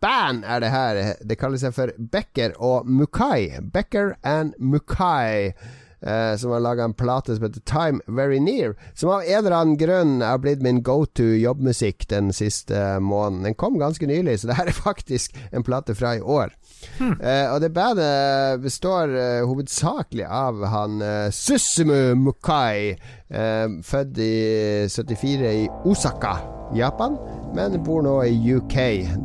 band er det her. Det kaller seg for Becker og Mukai. Becker and Mukai. Uh, som har laga en plate som heter Time Very Near. Som av en eller annen grunn har blitt min go to jobbmusikk den siste måneden. Den kom ganske nylig, så det her er faktisk en plate fra i år. Uh, og det bandet består uh, hovedsakelig av han uh, Susumu Mukai, født i 74 i Osaka, Japan, men bor nå i UK,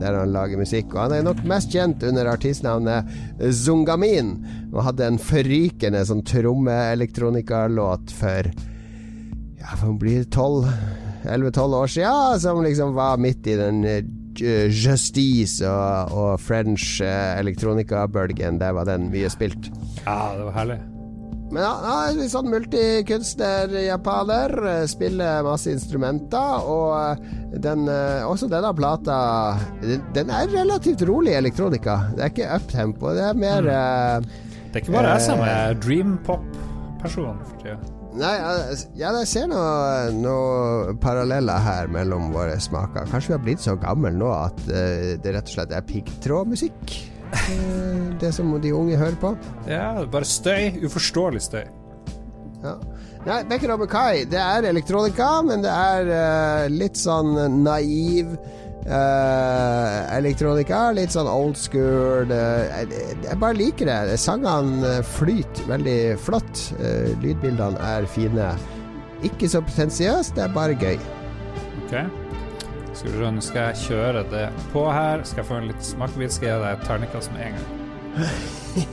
der han lager musikk. Og han er nok mest kjent under artistnavnet Zungamin, og hadde en forrykende sånn trommeelektronikalåt for Ja, for å bli 11-12 år siden, som liksom var midt i den Justice og, og French uh, elektronikabølgen, der var den mye spilt. Ja, det var herlig. Men ja, litt sånn multikunstner-japaner. eh, Spiller masse instrumenter. Og eh, den, eh, også denne plata den, den er relativt rolig elektronika. Det er ikke uptempo. Det er mer eh, Det er ikke bare jeg som er er dreampop-person for tida. Nei, eh, ja, jeg ser noe, noe paralleller her mellom våre smaker. Kanskje vi har blitt så gamle nå at uh, det rett og slett er piggtrådmusikk? Eh, det som de unge hører på? Ja, bare støy. Uforståelig støy. Ja. Nei, Becker og Bukai, det er elektronika, men det er uh, litt sånn naiv eh, elektronika. Litt sånn old school. Uh, jeg, jeg bare liker det. Sangene flyter veldig flott. Uh, lydbildene er fine. Ikke så pretensiøst, det er bare gøy. Ok Skal vi se, nå skal jeg kjøre det på her. Skal jeg få en litt smakebit, skal jeg gi deg et terningkast med en gang.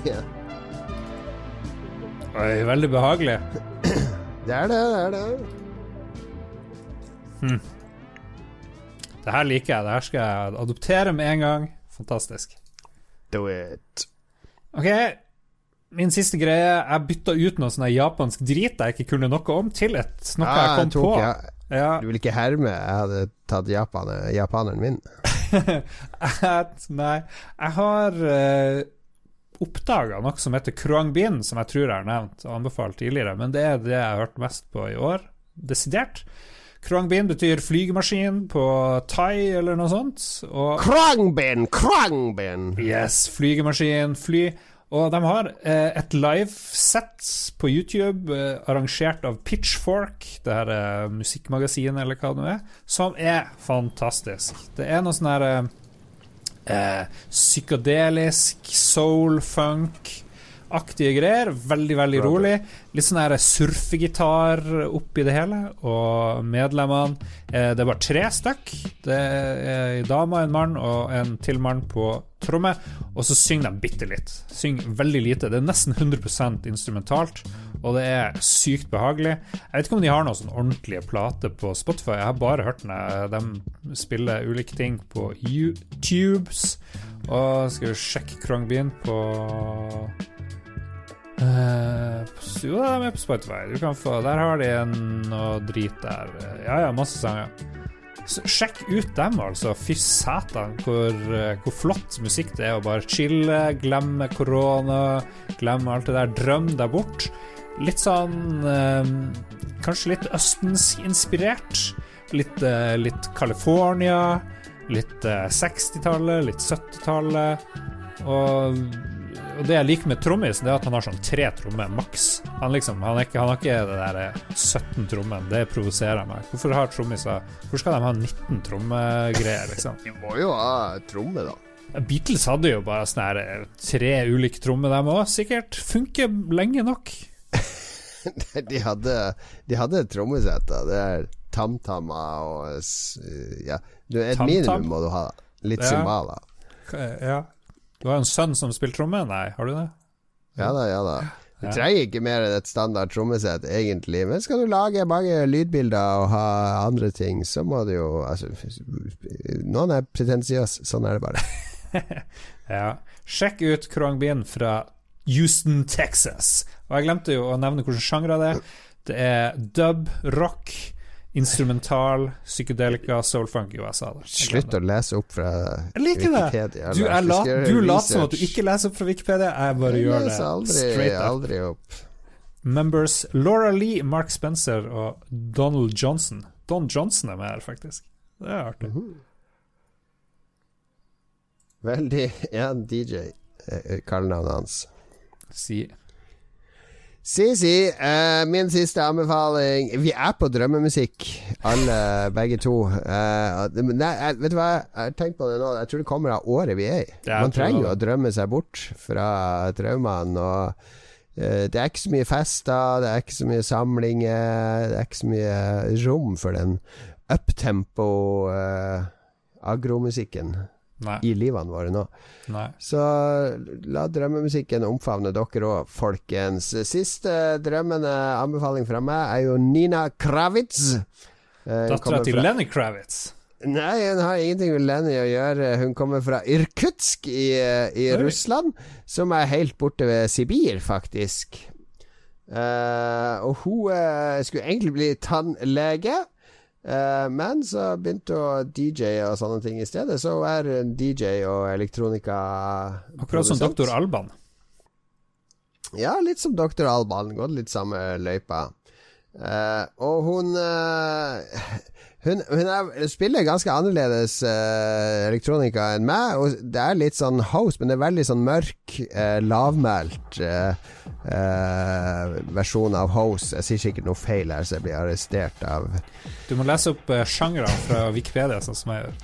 Ja. Oi, veldig behagelig. Det er det, det er det. Det her liker jeg. Det her skal jeg adoptere med en gang. Fantastisk. Do it. Ok, min siste greie. Jeg bytta ut noe sånn japansk drit jeg ikke kunne noe om, til et noe Ah, jeg kom tok, på. ja. Ja, Du vil ikke herme? Jeg hadde tatt Japan, japaneren min. nei, jeg har uh, oppdaga noe som heter Kruangbin, som jeg tror jeg har nevnt og anbefalt tidligere, men det er det jeg har hørt mest på i år, desidert. Kruangbin betyr flygemaskin på thai eller noe sånt. Og Krangbin! Krangbin! Yes, flygemaskin, fly. Og de har eh, et livesett på YouTube eh, arrangert av Pitchfork, det her eh, musikkmagasinet eller hva det nå er, som er fantastisk. Det er noe sånn her eh, eh, psykadelisk, soul, funk-aktige greier. Veldig, veldig rolig. Litt sånn her surfegitar oppi det hele. Og medlemmene eh, Det er bare tre stykk. Det er ei dame, en mann og en til mann på tromme. Og så synger de bitte litt. Synger veldig lite. Det er nesten 100% instrumentalt. Og det er sykt behagelig. Jeg vet ikke om de har noen sånn ordentlige plater på Spotify. Jeg har bare hørt dem De spiller ulike ting på YouTubes. Og skal vi sjekke Krongbyen på Eh, på- jo, de er på Spotify. Du kan få, der har de en noe drit der. Ja, ja, masse sanger. Sjekk ut dem, altså. Fy satan, hvor, eh, hvor flott musikk det er å bare chille, glemme korona, glemme alt det der. Drøm deg bort. Litt sånn eh, Kanskje litt østensinspirert. Litt, eh, litt California. Litt eh, 60-tallet, litt 70-tallet. Og, og det jeg liker med trommisen, det er at han har sånn tre trommer maks. Han, liksom, han, ikke, han har ikke det der eh, 17 trommen. Det provoserer meg. Hvorfor har trommiser Hvor skal de ha 19 trommegreier, liksom? De må jo ha tromme, da. Beatles hadde jo bare sånne her eh, tre ulike trommer, dem òg. Sikkert funker lenge nok. De hadde, de hadde trommesetter. Det er tamtammer og Ja, du, et Tam-tam? minimum må du ha. Litt Ja. cymbaler. Ja. Du har jo en sønn som spiller tromme? Nei, har du det? Ja da, ja da. Du Ja. trenger ikke mer enn et standard trommesett, egentlig. Men skal du lage mange lydbilder og ha andre ting, så må du jo Altså, noen er pretensiøse. Sånn er det bare. Ja. Sjekk ut Kroangbin fra Houston, Texas. Og jeg glemte jo å nevne hvilke sjangre det er. Det er dub, rock, instrumental, psykedelika, soulfunk i USA. Jeg Slutt å lese opp fra Jeg liker det. Wikipedia. Du, er la, du later som at du ikke leser opp fra Wikipedia. Jeg bare Jeg gjør det aldri, straight up. aldri opp. Members Laura Lee, Mark Spencer og Donald Johnson. Don Johnson er med her, faktisk. Det er artig. Veldig Ja, DJ. eh, Kallenavnet hans. Si. Si, eh, min siste anbefaling Vi er på drømmemusikk, alle, begge to. Uh, nei, jeg- vet du hva, jeg har tenkt på det nå. Jeg tror det kommer av året vi er i. Ja, Man trenger jo å drømme seg bort fra traumene. Og uh, det er ikke så mye fester, det er ikke så mye samlinger, det er ikke så mye rom for den uptempo uh, agromusikken Nei. i livene våre nå. nei. Så la drømmemusikken omfavne dere òg, folkens. Siste drømmende anbefaling fra meg er jo Nina Kravitz. Eh, Dattera til Lenny Kravitz. Nei, hun har ingenting med Lenny å gjøre. Hun kommer fra Irkutsk i, i Russland, som er helt borte ved Sibir, faktisk. Uh, og hun uh, skulle egentlig bli tannlege, men så begynte å DJ og sånne ting i stedet. Så hun er en DJ og elektronika Akkurat som Doktor Alban. Ja, litt som Doktor Alban. Gått litt samme løypa. og hun hun, hun er, spiller ganske annerledes uh, elektronika enn meg. Og det er litt sånn house, men det er veldig sånn mørk, uh, lavmælt uh, versjon av house. Jeg sier sikkert noe feil her, så jeg blir arrestert av Du må lese opp uh, sjangere fra Wikipedia, sånn som jeg gjør.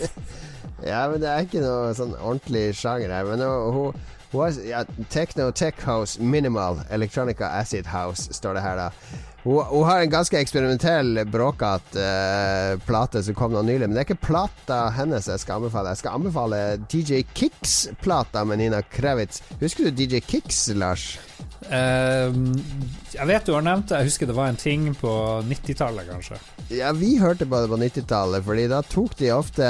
ja, men det er ikke noe sånn ordentlig sjanger her. Men hun, har ja, Techno Tech House Minimal Electronica Acid House, står det her, da. Hun, hun, har en ganske eksperimentell, bråkete uh, plate som kom nå nylig. Men det er ikke plata hennes jeg skal anbefale. Jeg skal anbefale DJ Kicks-plata med Nina Kravitz. Husker du DJ Kicks, Lars? Uh, jeg vet du har nevnt det. Jeg husker det var en ting på 90-tallet, kanskje. Ja, vi hørte på det på 90-tallet, Fordi da tok de ofte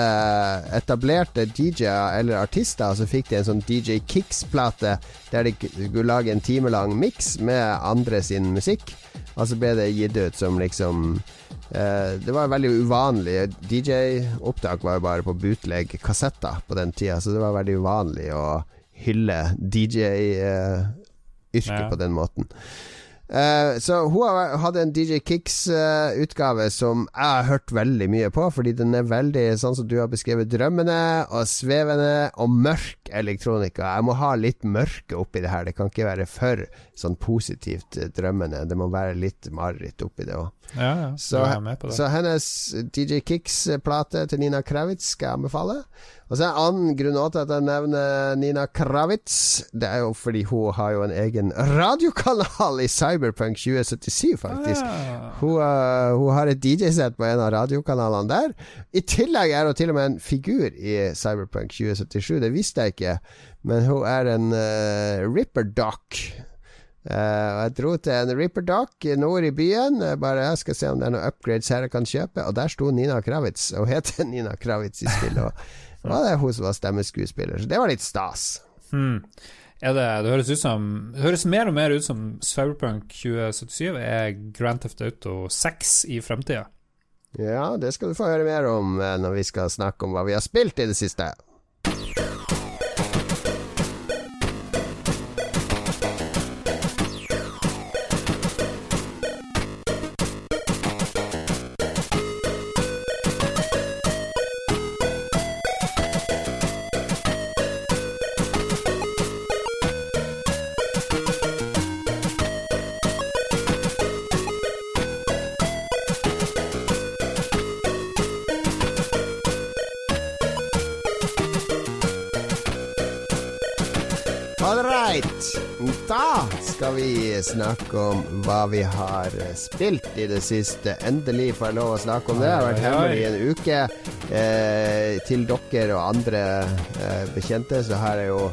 etablerte DJ-er eller artister, og så fikk de en sånn DJ Kicks-plate der de skulle lage en timelang miks med andre sin musikk. Og så ble det gitt ut som liksom eh, Det var veldig uvanlig. DJ-opptak var jo bare på bootleg-kassetter på den tida, så det var veldig uvanlig å hylle DJ-yrket eh, ja. på den måten. Uh, så hun hadde en DJ Kicks-utgave uh, som jeg har hørt veldig mye på, fordi den er veldig sånn som du har beskrevet, drømmende og svevende og mørk elektronika. Jeg må ha litt mørke oppi det her. Det kan ikke være for sånn positivt drømmende. Det må være litt mareritt oppi det òg. Ja, ja, så, så hennes DJ Kicks-plate til Nina Kravitz skal jeg anbefale. Og så er En annen grunn til at jeg nevner Nina Kravitz, det er jo fordi hun har jo en egen radiokanal i Cyberpunk 2077, faktisk. Ah. Hun, uh, hun, har et DJ-sett på en av radiokanalene der. I tillegg er hun til og med en figur i Cyberpunk 2077, det visste jeg ikke. Men hun er en uh, Ripper Dock. Uh, og jeg dro til en Ripper Dock nord i byen. Bare jeg skal se om det er noen upgrades her jeg kan kjøpe. Og der sto Nina Kravitz. Og heter Nina Kravitz i spillet. Det var det hun som var stemmeskuespiller, så det var litt stas. Hmm. Det, det, høres ut som Det høres mer og mer ut som Cyberpunk 2077 er Grand Theft Auto 6 i fremtida. Ja, det skal du få høre mer om eh, når vi skal snakke om hva vi har spilt i det siste. Snakke om hva vi har spilt i det siste. Endelig får jeg lov å snakke om det. Jeg har vært hemmelig i en uke. Eh, til dere og andre eh, bekjente så har jeg jo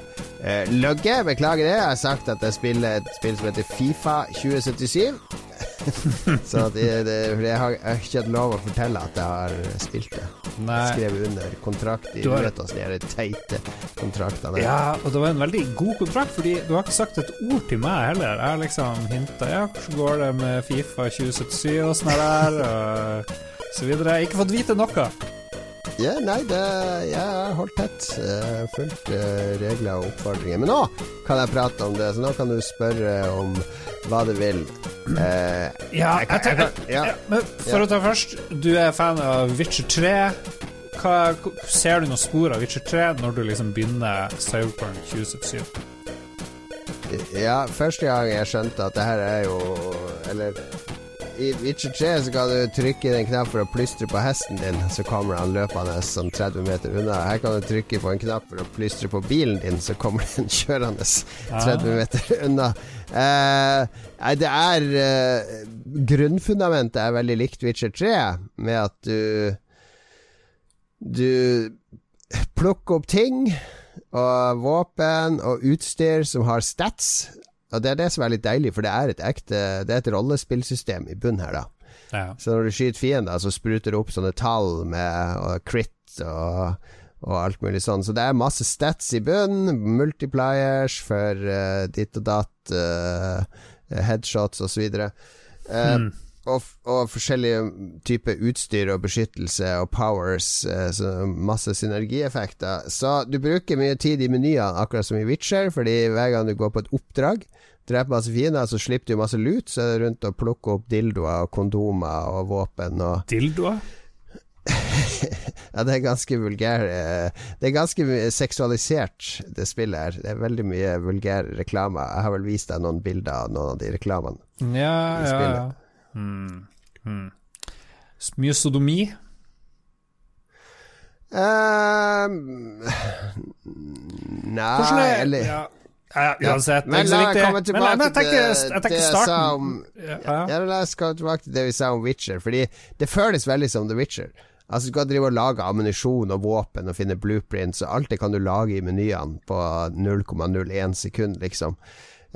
eh, løgget. Beklager det. Jeg har sagt at jeg spiller et spill som heter Fifa 2077. Så det, det, jeg, har, jeg, har, ikke hatt lov å fortelle at jeg har spilt det. Nei. Skrevet under kontrakt i du har... vet de teite kontraktene. Ja, og det var en veldig god kontrakt, Fordi du har ikke sagt et ord til meg heller. Jeg har liksom hinta Ja, hvordan går det med Fifa 2077 og sånn der, og så videre. Jeg har Ikke fått vite noe. Ja, nei, det, jeg har holdt tett. Fulgt uh, regler og oppfordringer. Men nå kan jeg prate om det, så nå kan du spørre om hva du vil. Uh, ja, jeg jeg, jeg ja. ja, men for å ta først, du er fan av Witcher 3. Hva, ser du noen spor av Witcher 3 når du liksom begynner Cyberpunk 2077? Ja, første gang jeg skjønte at det her er jo Eller i Witcher 3 så kan du trykke den knapp for å plystre på hesten din, så kommer han løpende sånn 30 meter unna. Her kan du trykke på en knapp for å plystre på bilen din, så kommer den kjørende 30 ah. meter unna. Eh, det er eh, Grunnfundamentet er veldig likt Witcher 3, med at du Du plukker opp ting og våpen og utstyr som har stats. Og Det er det som er litt deilig, for det er et ekte Det er et rollespillsystem i bunnen her, da. Ja. Så når du skyter fiender, så spruter det opp sånne tall med og crit og, og alt mulig sånn. Så det er masse stats i bunnen, multipliers for uh, ditt og datt, uh, headshots osv. Uh, mm. Og, og, forskjellige typer utstyr og beskyttelse og powers, uh, så masse synergieffekter. Så du bruker mye tid i menyene, akkurat som i Witcher, fordi hver gang du går på et oppdrag, dreper masse fiender, så slipper du masse lut, så er det rundt å plukke opp dildoer og kondomer og våpen og Dildoer? ja, det er ganske vulgær eh, Det er ganske seksualisert, det spillet her. Det er veldig mye vulgær reklame. Jeg har vel vist deg noen bilder av noen av de reklamene. Ja, ja, ja. Hmm. Mm. Mye sodomi? Uh, nei, er, eller ja. Ja, uansett. Men la oss komme tilbake til det jeg sa om ja, La oss komme tilbake til det vi sa om Witcher, fordi det føles veldig som The Witcher. Altså Du kan drive og lage ammunisjon og våpen og finne blueprints, og alt det kan du lage i menyene på 0,01 sekund, liksom.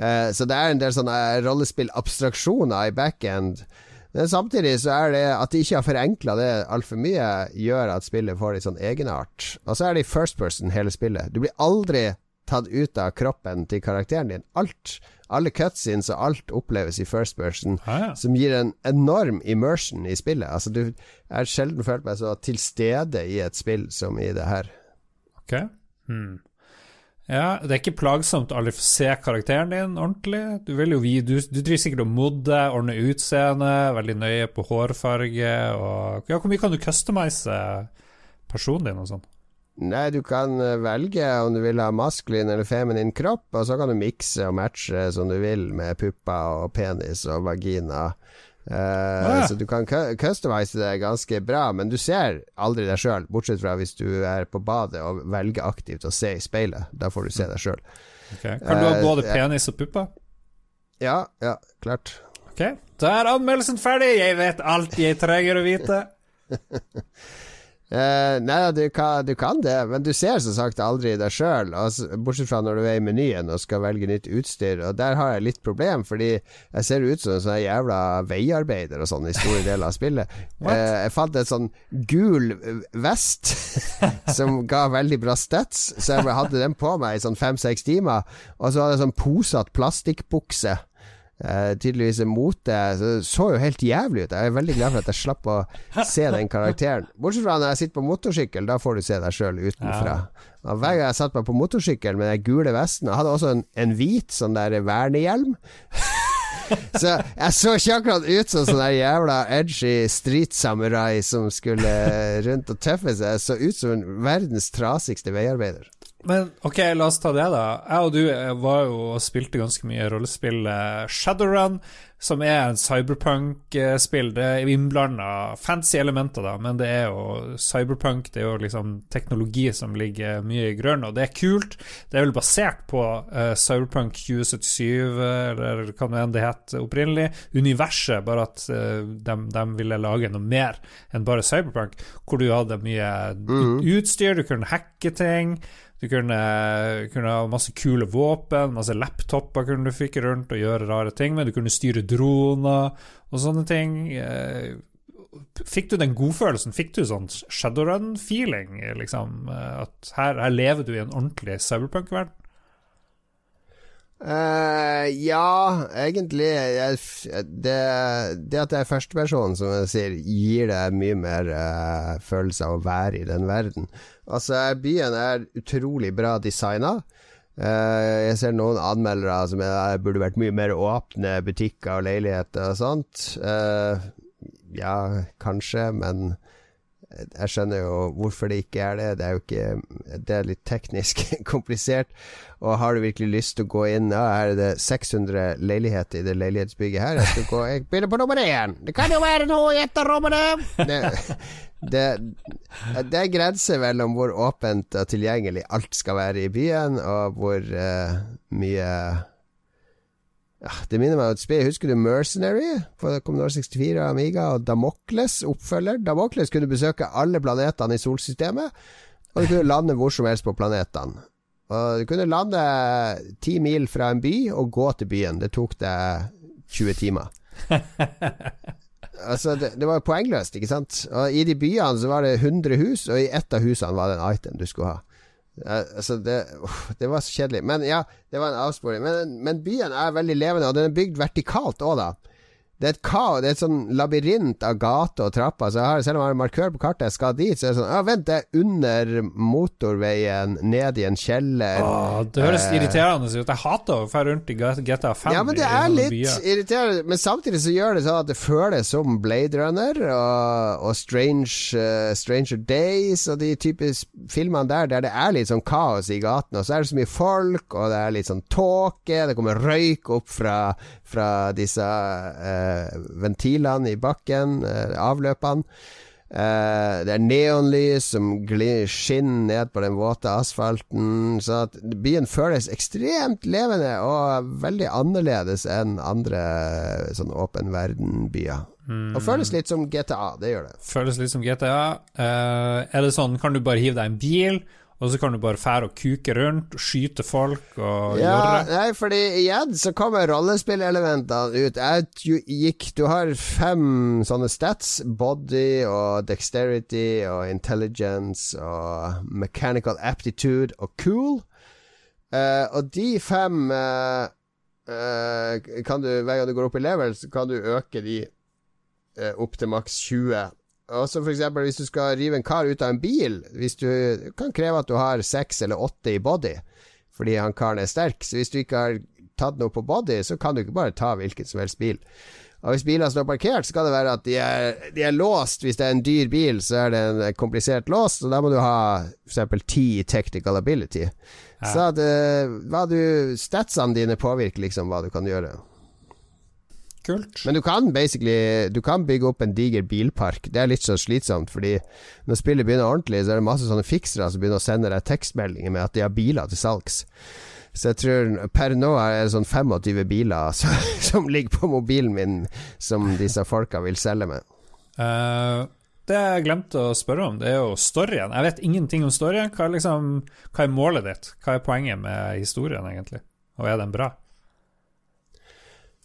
Uh, så det er en del sånne rollespillabstraksjoner i backend. Men samtidig så er det at de ikke har forenkla det altfor mye, gjør at spillet får litt sånn egenart. Og så er det i first person hele spillet. Du blir aldri tatt ut av kroppen til karakteren din. Alt alle cutscenes og alt oppleves i first person, ah, ja. som gir en enorm immersion i spillet. Altså, du har sjelden følt meg så til stede i et spill som i det her. Ok. Hmm. Ja, det er ikke plagsomt å se karakteren din ordentlig. Du vil jo du, du driver sikkert og modder, ordner utseende, veldig nøye på hårfarge og Ja, hvor mye kan du customize personen din og sånn? Nei, du kan eh, velge om du vil ha maskulin eller feminin kropp, og så kan du mikse og matche som du vil med pupper og penis og vagina. Uh, ja. Så du kan customize det ganske bra, men du ser aldri deg sjøl, bortsett fra hvis du er på badet og velger aktivt å se i speilet. Da får du se deg sjøl. Okay. Kan du ha både både penis og pupper? Ja, ja, klart. Ok, da er anmeldelsen ferdig. Jeg vet alt jeg trenger å vite. Uh, nei, du kan, du kan, det, men du ser som sagt aldri deg sjøl, altså, bortsett fra når du er i menyen og skal velge nytt utstyr. Og Der har jeg litt problem, fordi jeg ser ut som en sånn jævla veiarbeider og sånn i store deler av spillet. Uh, jeg fant en sånn gul vest som ga veldig bra stats, så jeg hadde den på meg i sånn fem-seks timer. Og så hadde jeg sånn posete plastikkbukse uh, tydeligvis er mot det. Så det så jo helt jævlig ut. Jeg er veldig glad for at jeg slapp å se den karakteren. Bortsett fra når jeg sitter på motorsykkel, da får du se deg sjøl utenfra. Ja. Hver gang jeg satte meg på motorsykkel med den gule vesten, jeg hadde også en, en hvit sånn der vernehjelm. Så jeg så ikke akkurat ut som sånn der jævla edgy street-samurai som skulle rundt og tøffe seg. Jeg så ut som en verdens trasigste veiarbeider. Men ok, la oss ta det, da. Jeg og du eh, var jo og spilte ganske mye rollespill Shadowrun, som er en cyberpunk-spill. Det er innblanda fancy elementer, da, men det er jo cyberpunk. Det er jo liksom teknologi som ligger mye i grønn, og det er kult. Det er vel basert på uh, Cyberpunk 2077, eller hva det enn det het opprinnelig. Universet, bare at uh, de, de, ville lage noe mer enn bare cyberpunk, hvor du hadde mye mm. utstyr, du kunne hacke ting. Du kunne, kunne, ha masse kule våpen, masse laptoper kunne du fikk rundt og gjøre rare ting med. Du kunne styre droner og sånne ting. Eh, fikk du den godfølelsen? Fikk du sånn Shadowrun-feeling? Liksom, eh, at her, her, lever du i en ordentlig cyberpunk-verden? Uh, ja, egentlig jeg, det, det, at det er førstepersonen, som jeg sier, gir deg mye mer uh, følelse av å være i den verden. Altså, byen er utrolig bra designa. Uh, jeg ser noen anmeldere som er, burde vært mye mer åpne butikker og leiligheter og sånt. ja, kanskje, men jeg skjønner jo hvorfor det ikke er det. Det er jo ikke Det er litt teknisk komplisert. Og har du virkelig lyst til å gå inn Ja, er det 600 leiligheter i det leilighetsbygget her. Jeg skal gå Jeg begynner på nummer én! Det kan jo være noe i et av rommene! Det, det, er grenser mellom hvor åpent og tilgjengelig alt skal være i byen, og hvor uh, mye ja, Det minner meg om et spill. Husker du Mercenary på Commodore 64 og Amiga? Og Damocles, oppfølger. Damocles kunne besøke alle planetene i solsystemet, og du kunne lande hvor som helst på planetene. Og Du kunne lande ti mil fra en by og gå til byen. Det tok deg 20 timer. altså, det, det var poengløst, ikke sant. Og I de byene så var det 100 hus, og i ett av husene var det en item du skulle ha. Altså det, det, var så kjedelig. Men ja, det var en avsporing. Men, men byen er veldig levende, og den er bygd vertikalt òg, da. Det er et kaos, det er et sånn labyrint av gater og trapper. Så har, selv om jeg har en markør på kartet jeg skal dit, så er det sånn Ja, vent, det er under motorveien, ned i en kjeller. Åh, det høres eh, irriterende ut. Jeg hater å dra rundt i GTA 5. Ja, men det er litt byer. irriterende. Men samtidig så gjør det sånn at det føles som Blade Runner og, og Strange, uh, Stranger Days og de typiske filmene der der det er litt sånn kaos i gatene. Og så er det så mye folk, og det er litt sånn tåke, det kommer røyk opp fra, fra disse uh, ventilene i bakken, eh, avløpene. Uh, det er neonlys som skinner ned på den våte asfalten. Så at byen føles ekstremt levende og veldig annerledes enn andre sånn åpen verden-byer. Mm. Og føles litt som GTA. Det gjør det. Føles litt som GTA. Er det sånn, kan du bare hive deg en bil? Og så kan du bare fære og kuke rundt, og skyte folk og ja, gjøre Nei, fordi igjen så kommer rollespillelementene ut. Jeg gikk Du har fem sånne stats. Body og dexterity og intelligence og mechanical aptitude og cool. Uh, og de fem uh, uh, kan du, Hver gang du går opp i level, så kan du øke de opp til maks 20 også for eksempel hvis du skal rive en kar ut av en bil, hvis du kan kreve at du har seks eller åtte i body fordi han karen er sterk. Så hvis du ikke har tatt noe på body, så kan du ikke bare ta hvilken som helst bil. Og Hvis biler står parkert, så kan det være at de er, de er, låst. Hvis det er en dyr bil, så er det en komplisert lås, og da må du ha f.eks. ti technical ability. Ja. Så at, uh, hva du Statsene dine påvirker liksom hva du kan gjøre. Kult. Men du kan basically Du kan bygge opp en diger bilpark. Det er litt så slitsomt, fordi når spillet begynner ordentlig, så er det masse sånne fiksere som begynner å sende deg tekstmeldinger med at de har biler til salgs. Så jeg tror per nå er det sånn 25 biler som, som ligger på mobilen min, som disse folka vil selge med. Uh, det jeg glemte å spørre om, det er jo storyen. Jeg vet ingenting om storyen. Hva er, liksom, hva er målet ditt? Hva er poenget med historien, egentlig? Og er den bra?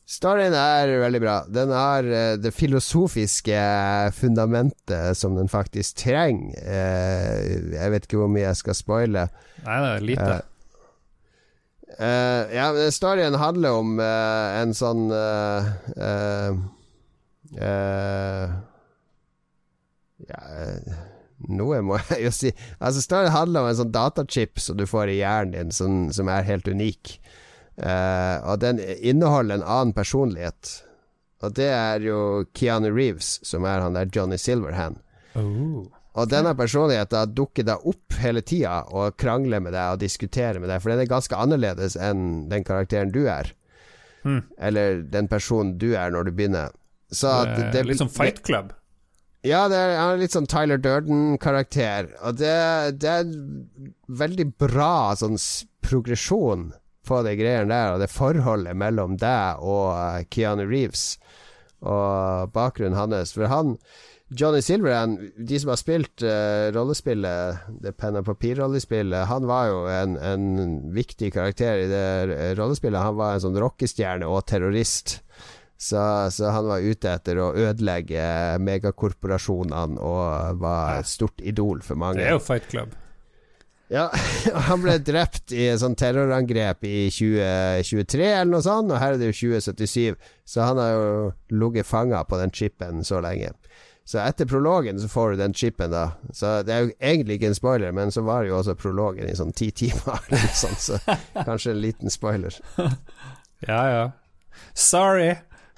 Storyen er veldig bra. Den har uh, det filosofiske fundamentet som den faktisk trenger. Uh, jeg vet ikke hvor mye jeg skal spoile. Nei, det er lite. Uh, ja, storyen handler om en sånn Ja noe må jeg jo si. Altså, storyen handler om en sånn datachip som du får i hjernen din, som, som er helt unik. Uh, og den inneholder en annen personlighet. Og det er jo Keanu Reeves, som er han der Johnny Silverhand. Oh. Og denne personligheten dukker da opp hele tida og krangler med deg og diskuterer med deg, for den er ganske annerledes enn den karakteren du er. Hmm. Eller den personen du er når du begynner. Så det, det, litt sånn Fight Club? Ja, det er, han er litt sånn Tyler Durden-karakter. Og det, det, er veldig bra sånn progresjon på de greiene der, og det forholdet mellom deg og uh, Keanu Reeves og bakgrunnen hans. For han Johnny Silverhand, de som har spilt uh, rollespillet, det penn og papir-rollespillet, han var jo en, en, viktig karakter i det rollespillet. Han var en sånn rockestjerne og terrorist. Så, så, han var ute etter å ødelegge megakorporasjonene og var et stort idol for mange. Det er jo Fight Club. Ja, han ble drept i et sånt terrorangrep i 2023 eller noe sånt, og her er det jo 2077, så han har jo ligget fanga på den chipen så lenge. Så etter prologen så får du den chipen, da. Så det er jo egentlig ikke en spoiler, men så var det jo også prologen i sånn ti timer, eller sånn, så kanskje en liten spoiler. ja, ja. Sorry.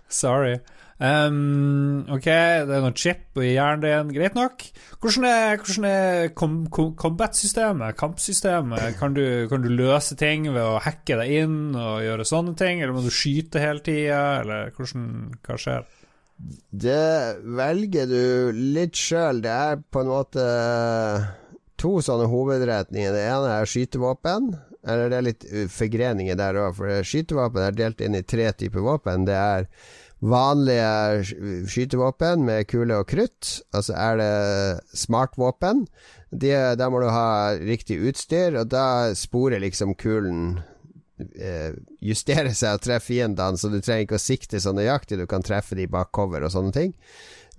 Sorry. Um, ok, det er noe chip i hjernen din, greit nok. Hvordan er, hvordan er com combat-systemet, kampsystemet? Kan du, kan du, løse ting ved å hacke deg inn og gjøre sånne ting, eller må du skyte hele tida, eller hvordan, hva skjer? Det velger du litt sjøl. Det er på en måte to sånne hovedretninger. Det ene er skytevåpen. Eller det er litt forgreninger der òg, for skytevåpen er delt inn i tre typer våpen. Det er vanlige skytevåpen med kule og krutt, og så er det smartvåpen. De, da må du ha riktig utstyr, og da sporer liksom kulen eh, justere seg og treffe fiendene, så du trenger ikke å sikte så nøyaktig. Du kan treffe de bak cover og sånne ting.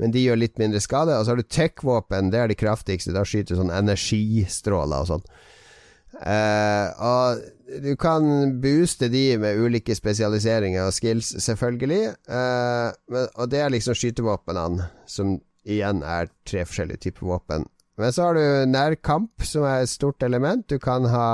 Men de gjør litt mindre skade. Og så har du tech-våpen, det er de kraftigste. Da skyter du sånn energistråler og sånn. Eh, og du kan booste de med ulike spesialiseringer og skills, selvfølgelig. Uh, men, og det er liksom skytevåpnene, som igjen er tre forskjellige typer våpen. Men så har du nærkamp, som er et stort element. Du kan ha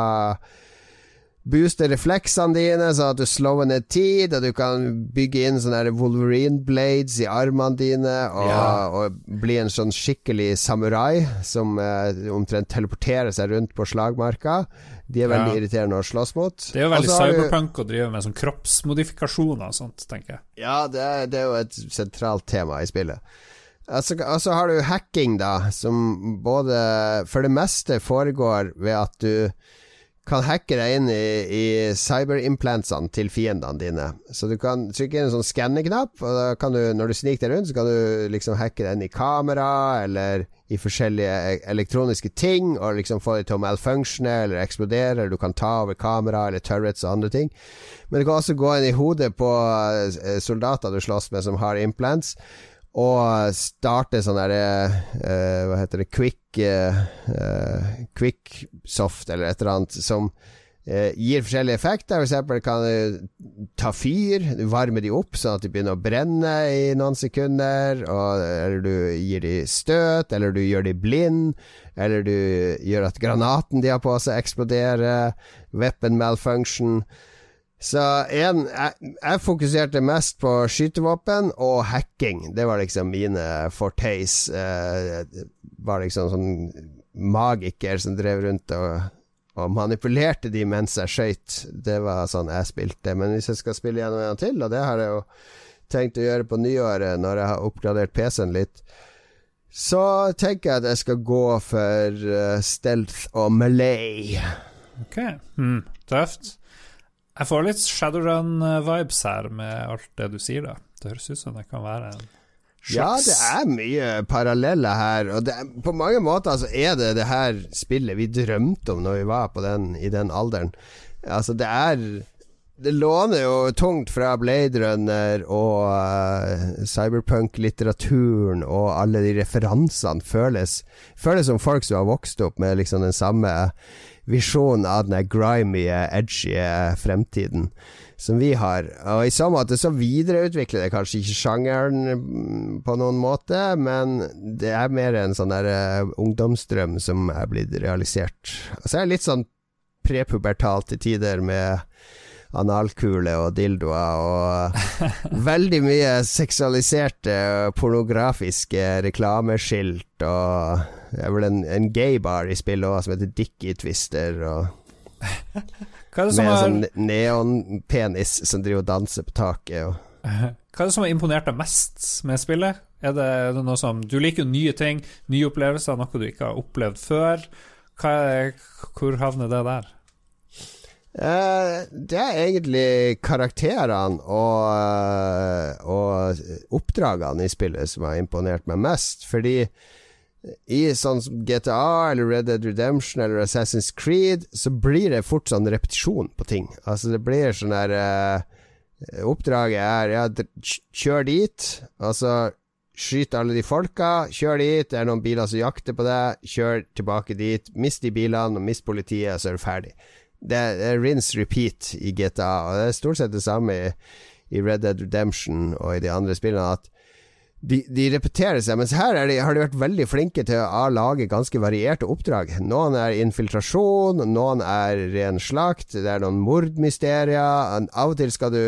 booste refleksene dine, sånn at du slår ned tid, og du kan bygge inn sånne Wolverine blades i armene dine, og, ja. og bli en sånn skikkelig samurai som eh, omtrent teleporterer seg rundt på slagmarka. De er veldig ja. irriterende å slåss mot. Det er jo veldig cyberpunk du... å drive med sånn kroppsmodifikasjoner og sånt, tenker jeg. Ja, det er, det er jo et sentralt tema i spillet. Altså, altså har du hacking, da, som både for det meste foregår ved at du kan hacke deg inn i, i cyberimplantsene til fiendene dine. Så du kan trykke inn en sånn skanneknapp, og da kan du, når du sniker deg rundt, så kan du liksom hacke deg inn i kamera, eller i forskjellige e, elektroniske ting, og liksom få dem til å malfunctione eller eksplodere, eller du kan ta over kamera eller turrets og andre ting. Men du kan også gå inn i hodet på eh, soldater du slåss med som har implants og starte sånn derre uh, Hva heter det Quick uh, Quick soft eller et eller annet som uh, gir forskjellige effekter. For eksempel kan du ta fyr, du varmer de opp sånn at de begynner å brenne i noen sekunder. Og, eller du gir de støt, eller du gjør de blind. Eller du gjør at granaten de har på seg, eksploderer. Weapon malfunction. Så en, jeg, jeg, fokuserte mest på skytevåpen og hacking. Det var liksom mine forteis. Eh, var liksom sånn magiker som drev rundt og, og manipulerte de mens jeg skøyt. Det var sånn jeg spilte. Men hvis jeg skal spille gjennom en gang til, og det har jeg jo tenkt å gjøre på nyåret når jeg har oppgradert PC-en litt, så tenker jeg at jeg skal gå for uh, stealth og melee. Ok, mm, tøft. Jeg får litt Shadowrun-vibes her med alt det du sier, da. Det høres ut som det kan være en slags Ja, det er mye paralleller her, og er, på mange måter så er det det her spillet vi drømte om når vi var den, i den alderen. Altså, det er det låner jo tungt fra Blade Runner og uh, cyberpunk-litteraturen, og alle de referansene føles Føles som folk som har vokst opp med liksom den samme visjonen av den grimy, edgy fremtiden som vi har. Og i så måte så videreutvikler det kanskje ikke sjangeren mm, på noen måte, men det er mer en sånn der uh, ungdomsdrøm som er blitt realisert. Og så er det litt sånn prepubertalt til tider med analkule og dildoer og veldig mye seksualiserte, pornografiske reklameskilt og Det er vel en, en gaybar i spillet òg som heter Dickie Twister og Med en sånn neonpenis som driver og danser på taket. Og. Hva er det som har imponert deg mest med spillet? Er det, er det noe som Du liker jo nye ting, nye opplevelser, noe du ikke har opplevd før. Er, hvor havner det der? Uh, det er egentlig karakterene og, uh, og oppdragene i spillet som har imponert meg mest. Fordi i sånn som GTA eller Red Dead Redemption eller Assassin's Creed, så blir det fort sånn repetisjon på ting. Altså det blir sånn der uh, Oppdraget er ja, kjør dit, altså skyt alle de folka, kjør dit, det er noen biler som jakter på deg, kjør tilbake dit, mist de bilene og mist politiet, så er du ferdig det er rinse repeat i GTA, og det er stort sett det samme i, i Red Dead Redemption og i de andre spillene. At de, repeterer seg, mens her de, har de vært veldig flinke til å lage ganske varierte oppdrag. Noen er infiltrasjon, noen er ren slakt, det er noen mordmysterier. Av og til skal du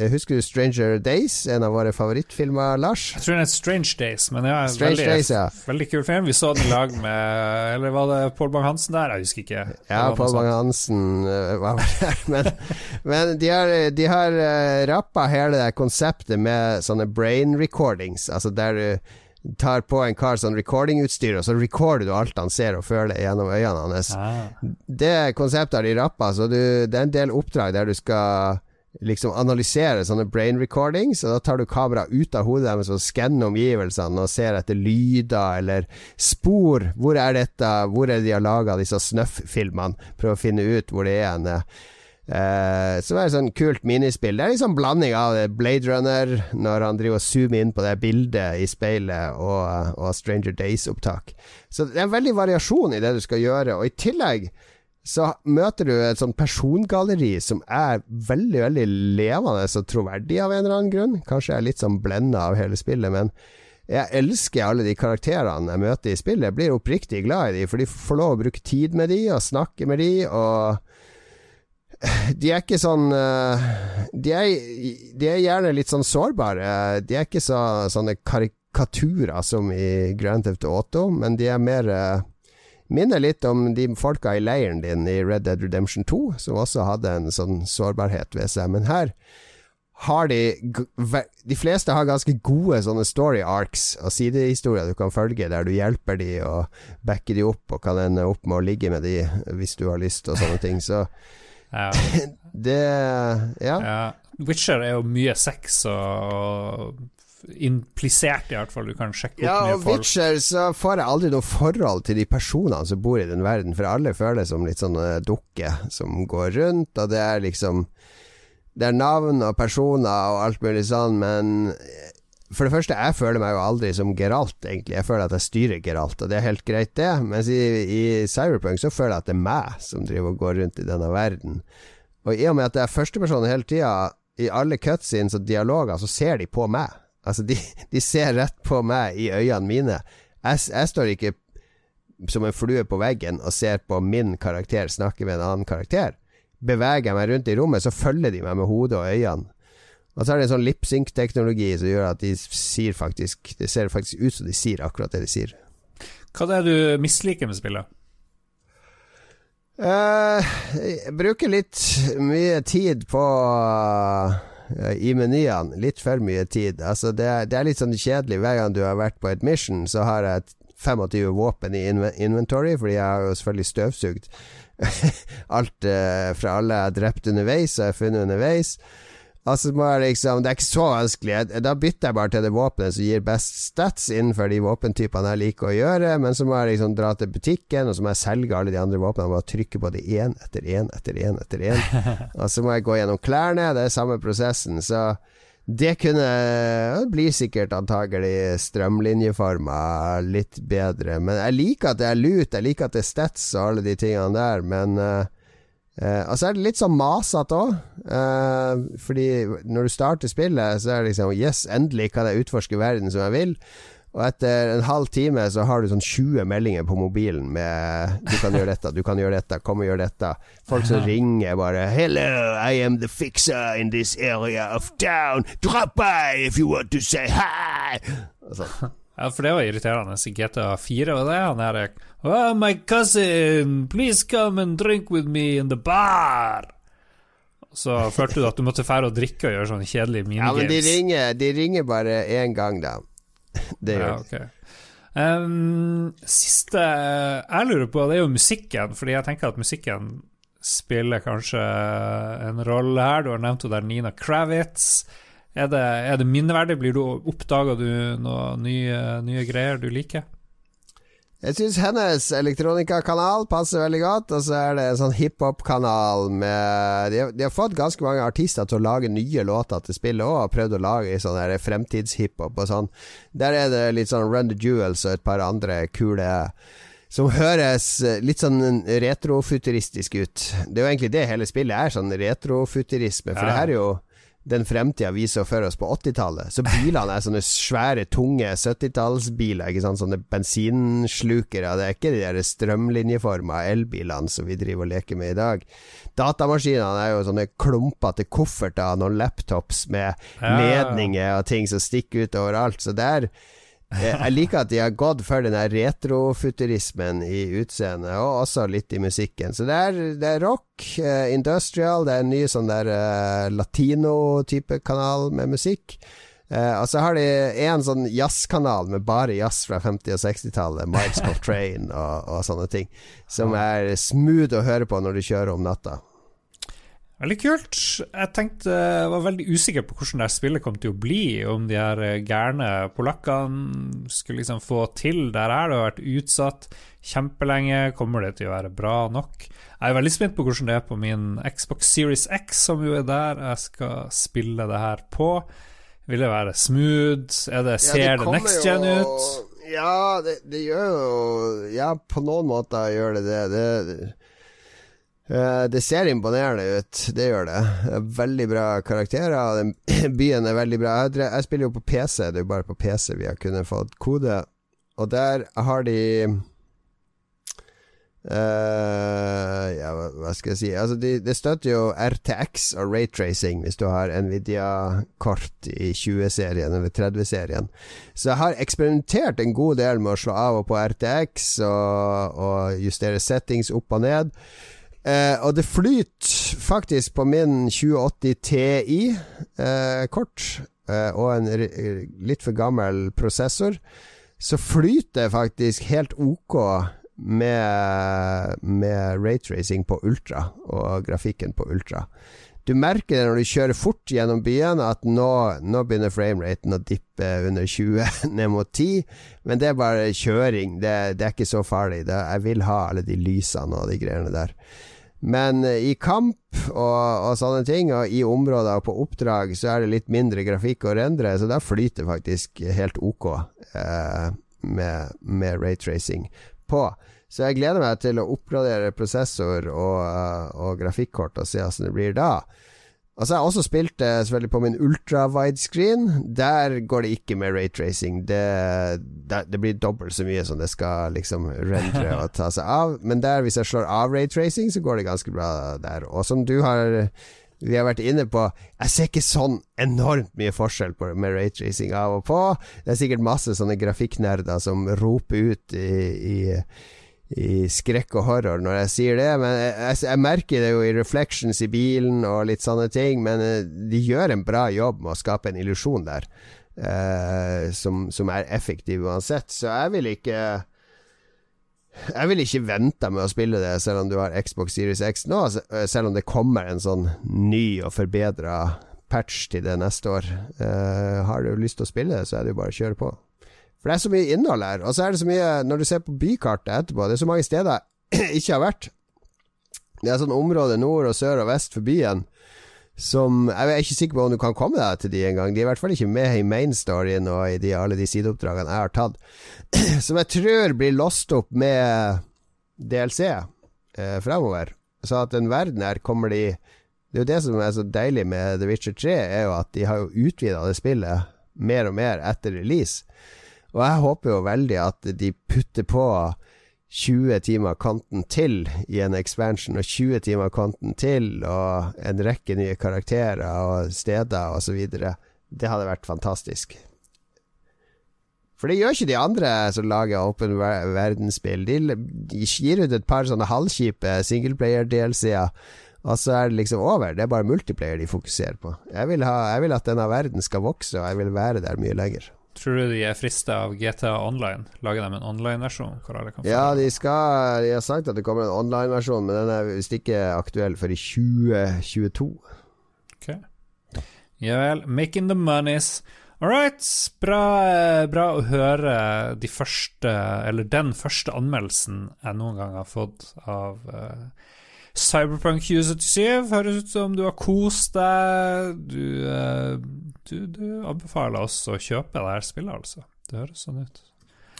husker du Stranger Days, en av våre favorittfilmer, Lars? Jeg tror den er Strange Days, men ja, veldig, Days, ja. veldig kul film. Vi så den i lag med Eller var det Pål Bang-Hansen der? Jeg husker ikke. Ja, Pål Bang-Hansen uh, var vel der. Men, men, de har, de har uh, rappa hele det konseptet med sånne brain recordings, altså der du tar på en kar sånn recordingutstyr, og så recorder du alt han ser og føler gjennom øynene hans. Ah. Det konseptet har de rappa, så du, det er en del oppdrag der du skal liksom analysere sånne brain recordings, og da tar du kameraet ut av hodet deres og skanner omgivelsene og ser etter lyder eller spor. Hvor er dette? Hvor er det de har laga disse snøff-filmene? Prøve å finne ut hvor det er en Uh, som er et sånn kult minispill. Det er liksom blanding av Blade Runner, når han driver og zoomer inn på det bildet i speilet, og, og Stranger Days-opptak. Så det er en veldig variasjon i det du skal gjøre. Og i tillegg så møter du et sånt persongalleri som er veldig, veldig levende og troverdig av en eller annen grunn. Kanskje jeg er litt sånn blenda av hele spillet, men jeg elsker alle de karakterene jeg møter i spillet. Jeg blir oppriktig glad i dem, for de får lov å bruke tid med dem og snakke med dem og de er ikke sånn eh, de er, de er, gjerne litt sånn sårbare. De er ikke så, sånne karikaturer som i Grand Theft Auto, men de er mer eh, Minner litt om de folka i leiren din i Red Dead Redemption 2, som også hadde en sånn sårbarhet ved seg. Men her har de De fleste har ganske gode sånne story arcs og sidehistorier du kan følge, der du hjelper de og backer de opp og kan ende opp med å ligge med de hvis du har lyst og sånne ting. Så ja. det ja. ja. Witcher er jo mye sex og implisert, i hvert fall. Du kan sjekke opp ja, mye folk. Ja, og Witcher så får jeg aldri noe forhold til de personene som bor i den verden, for alle føles som litt sånne dukker som går rundt, og det er liksom Det er navn og personer og alt mulig sånn, men for det første, jeg føler meg jo aldri som Geralt, egentlig. Jeg føler at jeg styrer Geralt, og det er helt greit, det. Mens i, i Cyberpunk så føler jeg at det er meg som driver og går rundt i denne verden. Og i og med at jeg er førsteperson hele tida, i alle cutscenes og dialoger, så ser de på meg. Altså, de, de, ser rett på meg i øynene mine. Jeg, jeg, står ikke som en flue på veggen og ser på min karakter snakke med en annen karakter. Beveger jeg meg rundt i rommet, så følger de meg med hodet og øynene. Og så er det en sånn lipsync-teknologi som gjør at de sier faktisk Det ser faktisk ut som de sier akkurat det de sier. Hva er det du misliker med spillet? Uh, jeg bruker litt mye tid på Eh, i menyene. Litt for mye tid. Altså det, er, det, er litt sånn kjedelig. Hver gang du har vært på et mission, så har jeg 25 våpen i inventory, fordi jeg har jo selvfølgelig støvsugd alt uh, fra alle jeg har drept underveis og jeg har funnet underveis. Altså liksom Det er ikke så vanskelig. Da bytter jeg bare til det våpenet som gir best stats innenfor de våpentypene jeg liker å gjøre, men så må jeg liksom dra til butikken, og så må jeg selge alle de andre våpnene. Må trykke på det én etter én etter én etter én. og så må jeg gå gjennom klærne. Det er samme prosessen. Så det kunne Det blir sikkert antagelig strømlinjeforma litt bedre. Men jeg liker at det er lut, jeg liker at det er stats og alle de tingene der, men uh, Uh, og så er det litt sånn masete òg. Eh, fordi når du starter spillet, så er det liksom Yes, endelig kan jeg utforske verden som jeg vil. Og etter en halv time så har du sånn 20 meldinger på mobilen med 'Du kan gjøre dette, du kan gjøre dette, kom og gjør dette'. Folk som ringer bare 'Hello, I am the fixer in this area of town. Drop by if you want to say hi'. Og sånn. Ja, for det var irriterende i GTA 4, og det han her Oh, my cousin, please come and drink with me in the bar. Så følte du at du måtte fære og drikke og gjøre sånne kjedelige minigames? Ja, men de ringer, de ringer bare én gang, da. Det gjør ja, okay. Um, siste jeg lurer på, det er jo musikken, fordi jeg tenker at musikken spiller kanskje en rolle her. Du har nevnt henne der Nina Kravitz. Er det, er det minneverdig? Blir du Oppdager du noen nye, nye greier du liker? Jeg syns hennes elektronikakanal passer veldig godt. Og så er det en sånn hiphop-kanal med de har, de har, fått ganske mange artister til å lage nye låter til spillet òg, og prøvd å lage sånn fremtidshiphop og sånn. Der er det litt sånn Run the Jewels og et par andre kule som høres litt sånn retrofuturistisk ut. Det er jo egentlig det hele spillet er, sånn retrofuturisme. For ja. det her er jo den fremtida vi så for oss på 80-tallet. Så bilene er sånne svære, tunge 70-tallsbiler. Ikke sant? Sånne bensinslukere. Det er ikke de der strømlinjeforma elbilene som vi driver og leker med i dag. Datamaskinene er jo sånne klumpete kofferter, noen laptops med ledninger og ting som stikker ut overalt. Så det er jeg liker at de har gått for den retrofuturismen i utseendet, og også litt i musikken. Så det er, det er rock, uh, industrial, det er en ny sånn der uh, latino-type kanal med musikk. Uh, og så har de en sånn jazzkanal med bare jazz fra 50- og 60-tallet, Miles Coltrane og, og sånne ting, som er smooth å høre på når du kjører om natta. Veldig kult. Jeg tenkte, jeg var veldig usikker på hvordan det spillet kom til å bli. Om de her eh, gærne polakkene skulle liksom få til det her. Det har vært utsatt kjempelenge. Kommer det til å være bra nok? Jeg er veldig spent på hvordan det er på min Xbox Series X, som jo er der jeg skal spille det her på. Vil det være smooth? Er det, ser ja, det, det next gen jo, ut? Ja, det, det, gjør jo Ja, på noen måter gjør det det. det det ser imponerende ut, det gjør det. Veldig bra karakterer. Byen er veldig bra. Jeg spiller jo på PC, det er jo bare på PC vi har kunnet fått kode. Og der har de Uh, ja, hva skal jeg si Altså, det de, støtter jo RTX og raytracing hvis du har Nvidia-kort i 20-serien eller 30-serien. Så jeg har eksperimentert en god del med å slå av og på RTX og, og justere settings opp og ned. Uh, og det flyter faktisk på min 2080 Ti-kort uh, og en litt for gammel prosessor. Så flyter det faktisk helt ok med, med raytracing på ultra og grafikken på ultra. Du merker det når du kjører fort gjennom byen, at nå, nå begynner frameraten å dippe under 20, ned mot 10. Men det er bare kjøring. Det, det er ikke så farlig. Det, jeg vil ha alle de lysene og de greiene der. Men eh, i kamp og, og, sånne ting, og i områder og på oppdrag, så er det litt mindre grafikk å rendre, så da flyter faktisk helt ok eh, med, med raytracing på. Så jeg gleder meg til å oppgradere prosessor og, og grafikkort og se åssen det blir da. Og så har jeg også spilt det selvfølgelig på min ultra widescreen. Der går det ikke med raytracing. Det, det, det blir dobbelt så mye som det skal liksom rendre og ta seg av. Men der, hvis jeg slår av raytracing, så går det ganske bra der. Og som du har vi har vært inne på Jeg ser ikke sånn enormt mye forskjell på, med raytracing av og på. Det er sikkert masse sånne grafikknerder som roper ut i, i, i skrekk og horror når jeg sier det, men jeg, jeg, merker det jo i reflections i bilen og litt sånne ting, men eh, de gjør en bra jobb med å skape en illusjon der, eh, som, som er effektiv uansett. Så jeg vil ikke jeg vil ikke vente med å spille det selv om du har Xbox Series X nå, eh, selv om det kommer en sånn ny og forbedra patch til det neste år. Eh, har du lyst til å spille det, så er det jo bare å kjøre på. For det er så mye innhold her, og så er det så mye Når du ser på bykartet etterpå, det er så mange steder jeg ikke har vært. Det er sånn område nord og sør og vest for byen som Jeg er ikke sikker på om du kan komme deg til de en gang. De er i hvert fall ikke med i mainstoryen og i de, alle de sideoppdragene jeg har tatt. Som jeg tror blir låst opp med DLC eh, fremover. Så at den verden her kommer de Det er jo det som er så deilig med The Witcher 3, er jo at de har jo utvida det spillet mer og mer etter release. Og jeg håper jo veldig at de putter på 20 timer kanten til i en expansion, og 20 timer kanten til, og en rekke nye karakterer og steder osv. Det hadde vært fantastisk. For det gjør ikke de andre som lager åpen verdensspill. De, de gir ut et par sånne halvkjipe singleplayer-DLC-er, og så er det liksom over. Det er bare multiplayer de fokuserer på. Jeg vil, ha, jeg vil at denne verden skal vokse, og jeg vil være der mye lenger. Tror du de er frista av GTA Online? Lager de en online-versjon? Ja, de, skal, de har sagt at det kommer en online-versjon, men den er visst ikke aktuell før i 2022. Ok. Ja vel. Making the monies. All right. Bra, bra, å høre de første, eller den første anmeldelsen jeg noen gang har fått av uh, Cyberpunk 2077 høres ut som du har kost deg. Du, uh, du, du, anbefaler oss å kjøpe det her spillet, altså. Det høres sånn ut.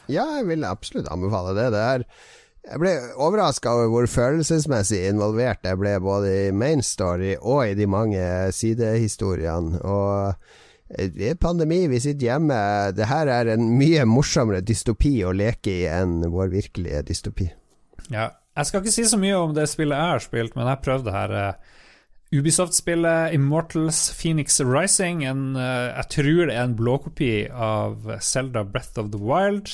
Ja, jeg vil absolutt anbefale det. det er, jeg ble overraska over hvor følelsesmessig involvert jeg ble både i main story og i de mange sidehistoriene. Og i pandemi, vi sitter hjemme. Det her er en mye morsommere dystopi å leke i enn vår virkelige dystopi. Ja, jeg skal ikke si så mye om det spillet jeg har spilt, men jeg prøvde her uh, Ubisoft-spillet Immortals Phoenix Rising. En, uh, jeg tror det er en blåkopi av Zelda Breath of the Wild.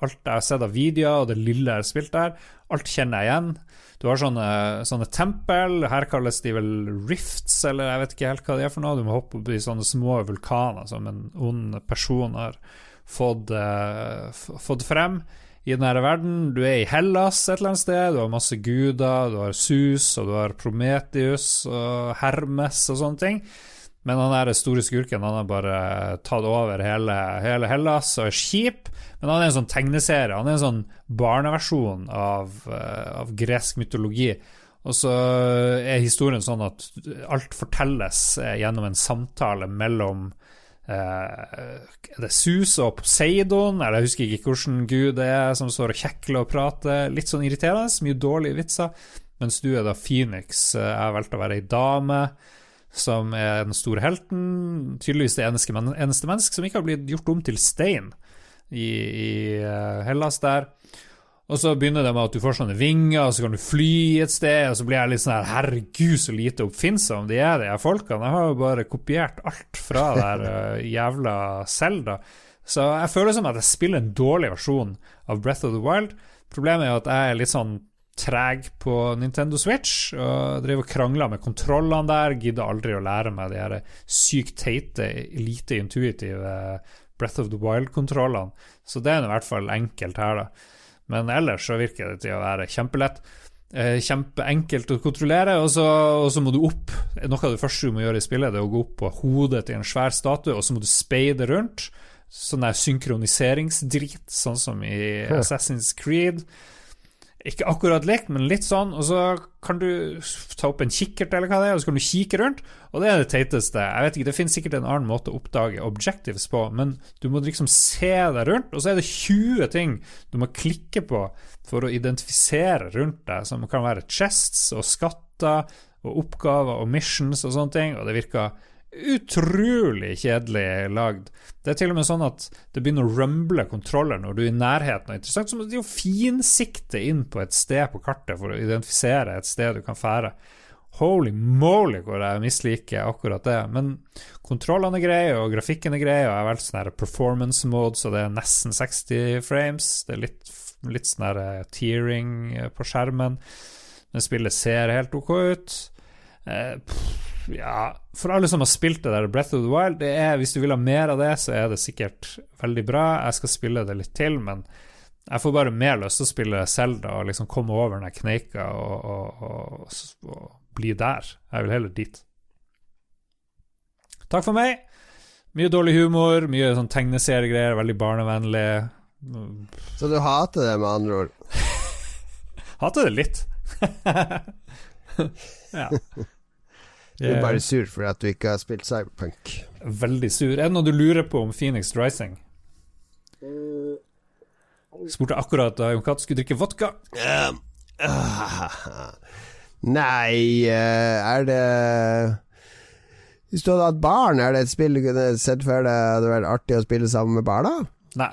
Alt jeg har sett av videoer, og det lille jeg har spilt der, alt kjenner jeg igjen. Du har sånne, sånne tempel, her kalles de vel rifts, eller jeg vet ikke helt hva de er for noe. Du må hoppe opp i sånne små vulkaner som en ond person har fått, uh, fått frem i denne verden. Du er i Hellas et eller annet sted, du har masse guder, du har Sus, og du har Prometheus og Hermes og sånne ting. Men han der store skurken han har bare tatt over hele, hele Hellas og er kjip. Men han er en sånn tegneserie. Han er en sånn barneversjon av, uh, av gresk mytologi. Og så er historien sånn at alt fortelles eh, gjennom en samtale mellom eh, Er det Sus og Poseidon, eller jeg husker ikke hvilken gud er, som står og kjekler og prater. Litt sånn irriterende, mye dårlige vitser. Mens du er da Phoenix. Eh, jeg valgte å være ei dame som er den store helten. Tydeligvis det eneste, eneste menneske som ikke har blitt gjort om til stein i, i eh, Hellas der. Og så begynner det med at du får sånne vinger, og så kan du fly et sted, og så blir jeg litt sånn her Herregud, så lite oppfinnsomme de er, de her folkene. Jeg har jo bare kopiert alt fra der uh, jævla Zelda. Så jeg føler som at jeg spiller en dårlig versjon av Breath of the Wild. Problemet er at jeg er litt sånn treg på Nintendo Switch og driver og krangler med kontrollene der. Gidder aldri å lære meg de her sykt teite, lite intuitive Breath of the Wild-kontrollene. Så det er i hvert fall enkelt her, da. Men ellers så virker det til å være kjempelett. Eh, kjempeenkelt å kontrollere, og så, og så, må du opp. Noe av det første du må gjøre i spillet, det er å gå opp på hodet til en svær statue, og så må du speide rundt. Sånn der synkroniseringsdrit, sånn som i Assassin's Creed. Ikke akkurat likt, men litt sånn. Og så kan du ta opp en kikkert, eller hva det er, og så kan du kikke rundt. Og det er det teiteste. Jeg vet ikke, Det finnes sikkert en annen måte å oppdage objectives på, men du må liksom se deg rundt, og så er det 20 ting du må klikke på for å identifisere rundt deg, som kan være chests og skatter og oppgaver og missions og sånne ting, og det virker utrolig kjedelig lagd. Det er til og med sånn at det begynner å rumble kontroller når du er i nærheten av interessant. Så det er jo finsikte inn på et sted på kartet for å identifisere et sted du kan fære. Holy moly, hvor jeg misliker akkurat det. Men kontrollene er greie, og grafikken er grei, og jeg har valgt sånn performance mode, så det er nesten 60 frames. Det er litt, litt sånn tearing på skjermen. Men spillet ser helt ok ut. Eh, ja, for alle som har spilt det der Breath of the Wild, det er, hvis du vil ha mer av det, så er det sikkert veldig bra. Jeg skal spille det litt til, men jeg får bare mer lyst til å spille Selda og liksom komme over den kneika og, og, og, og, bli der. Jeg vil heller dit. Takk for meg. Mye dårlig humor, mye sånn tegneseriegreier, veldig barnevennlig. Så du hater det, med andre ord? hater det litt. ja. Du er bare sur fordi at du ikke har spilt Cyberpunk. Veldig sur. Er det noe du lurer på om Phoenix Rising? Spurte akkurat da Jon Katt skulle drikke vodka. Uh, uh, nei, uh, er det Hvis du hadde hatt barn, er det et spill du kunne sett for deg hadde vært artig å spille sammen med barna? Nei.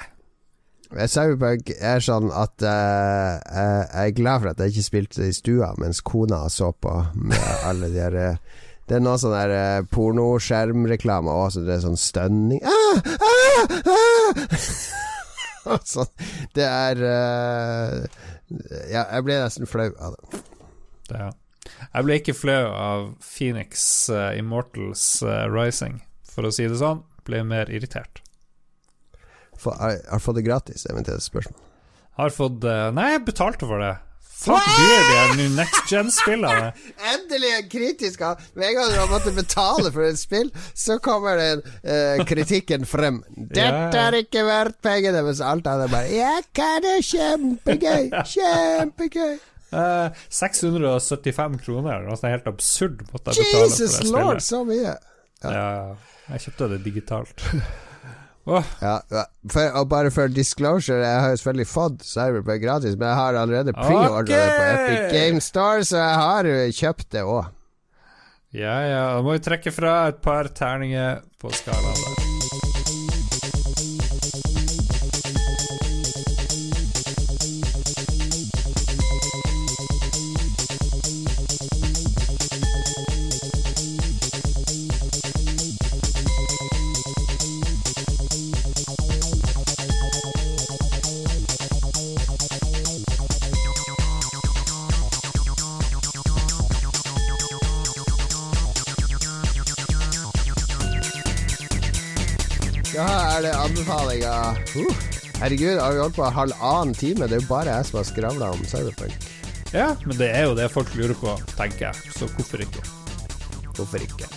Cyberpunk er sånn at uh, jeg er glad for at jeg ikke spilte det i stua mens kona så på med alle de her det er noe sånn der uh, pornoskjermreklame òg, så det er sånn stønning ah, ah, ah! sånn. Det er uh, Ja, jeg ble nesten flau av det. det ja. Jeg ble ikke flau av Phoenix uh, Immortals Rising, for å si det sånn. Ble mer irritert. For, jeg har fått det gratis, eventuelt spørsmål. Har fått Nei, jeg betalte for det. Fuck blir de her next gen-spillene? Endelig en kritisk Med en gang du har måttet betale for et spill, så kommer den uh, kritikken frem. 'Dette er ikke verdt pengene', mens alt annet bare hva er det? Kjempegøy! Kjempegøy!' Uh, 675 kroner, det sånt helt absurd måtte jeg betale Jesus for det lord, så mye! Ja. ja, jeg kjøpte det digitalt. Oh. Ja, for, og bare for disclosure, jeg har jo selvfølgelig fått Cyberpunk gratis, men jeg har allerede preordra okay. det på Epic Game Store, så jeg har kjøpt det òg. Ja ja, da må vi trekke fra et par terninger på skalaen. Uh, herregud, har vi holdt på halvannen time? Det er jo bare jeg som har skravla om Cyberpunk. Ja, men det er jo det folk lurer på, tenker jeg. Så hvorfor ikke? Hvorfor ikke?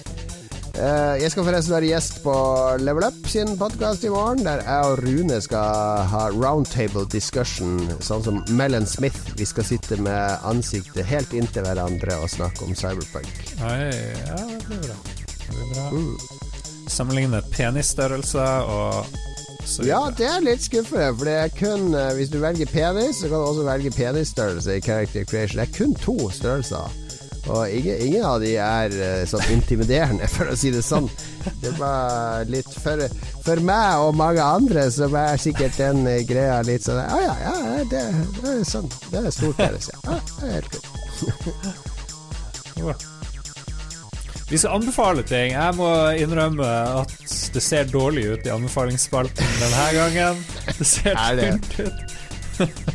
Eh, jeg skal forresten være gjest på Level Up sin podkast i morgen, der jeg og Rune skal ha roundtable discussion, sånn som Mellon Smith. Vi skal sitte med ansiktet helt inntil hverandre og snakke om cyberpunk. Oi, ja, det blir bra. Det blir bra. Mm. Sammenligne penisstørrelser og så ja, det er litt skuffende, for det er kun Hvis du velger penis, så kan du også velge penisstørrelse i Character Creation. Det er kun to størrelser. Og ingen, ingen, av de er uh, sånn intimiderende, for å si det sånn. Det var litt For, for meg og mange andre så var sikkert den uh, greia litt sånn ah, ja, ja, det, det, er sånn. Det er stort deres, ja. ja. Det er helt kult. Vi skal anbefale ting. Jeg må innrømme at det ser dårlig ut i anbefalingsspalten denne gangen. Det ser tynt ut.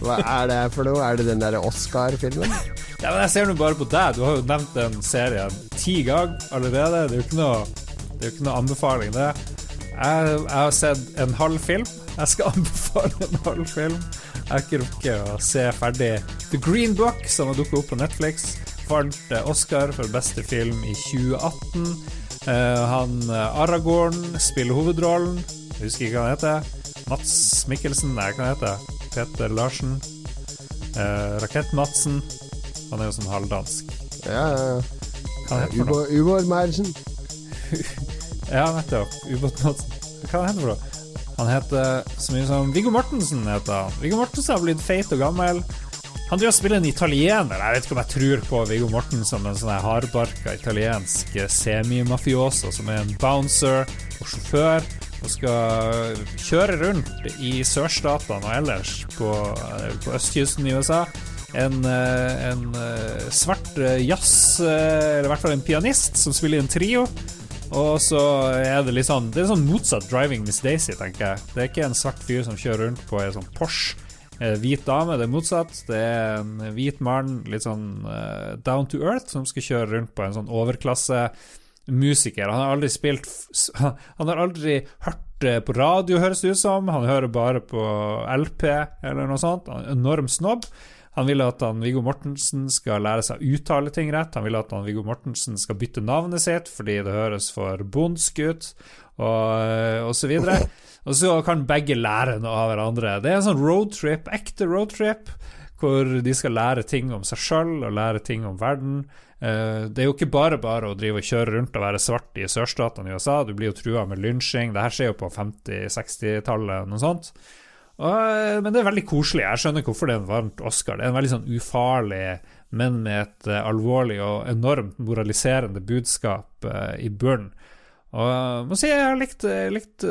Hva er det for noe? Er det den derre Oscar-filmen? Ja, men Jeg ser nå bare på deg. Du har jo nevnt den serien ti ganger allerede. Det er jo ikke noe, det er jo ikke noe anbefaling, det. Jeg, jeg, har sett en halv film. Jeg skal anbefale en halv film. Jeg har ikke rukket å se ferdig The Green Book, som har dukket opp på Netflix. Vant Oscar for beste film i 2018. Uh, eh, han uh, Aragorn spiller hovedrollen. Jeg husker ikke hva han heter. Mats Mikkelsen, nei, hva han heter Peter Larsen. Uh, Rakett-Madsen. Han er jo sånn halvdansk. Ja, ja, ja. Ubåt-Madsen. ja, nettopp. Ubåt-Madsen. Hva heter han for noe? Han heter så mye som Viggo Mortensen. heter han Viggo Mortensen har blitt feit og gammel. Han driver og spiller en italiener. Jeg vet ikke om jeg tror på Viggo Morten som en sånn hardbarka italiensk semimafioso som er en bouncer og sjåfør og skal kjøre rundt i sørstatene og ellers på, på østkysten i USA en, eh, en eh, svart eh, jazz, eller i hvert fall en pianist, som spiller i en trio. Og så er det litt sånn Det er sånn motsatt Driving Miss Daisy, tenker jeg. Det er ikke en svart fyr som kjører rundt på en sånn Porsche. Hvit dame, det er motsatt. Det er en hvit mann, litt sånn uh, down to earth, som skal kjøre rundt på en sånn overklasse musiker. Han har aldri spilt Han har aldri hørt på radio, høres det ut som. Han hører bare på LP eller noe sånt. Er enorm snobb. Han vil at han, Viggo Mortensen skal lære seg å uttale ting rett. Han vil at han, Viggo Mortensen skal bytte navnet sitt fordi det høres for bondsk ut, og, og så videre. Og så kan begge lære noe av hverandre. Det er en sånn roadtrip, ekte roadtrip, hvor de skal lære ting om seg sjøl og lære ting om verden. Eh, det er jo ikke bare bare å drive og kjøre rundt og være svart i sørstatene i USA. Du blir jo trua med lynsjing. Det her skjer jo på 50-60-tallet, noe sånt. Og, eh, men det er veldig koselig. Jeg skjønner hvorfor det er en varmt Oscar. Det er en veldig sånn ufarlig, men med et uh, alvorlig og enormt moraliserende budskap uh, i bunnen. Og jeg må si jeg har likt, likt,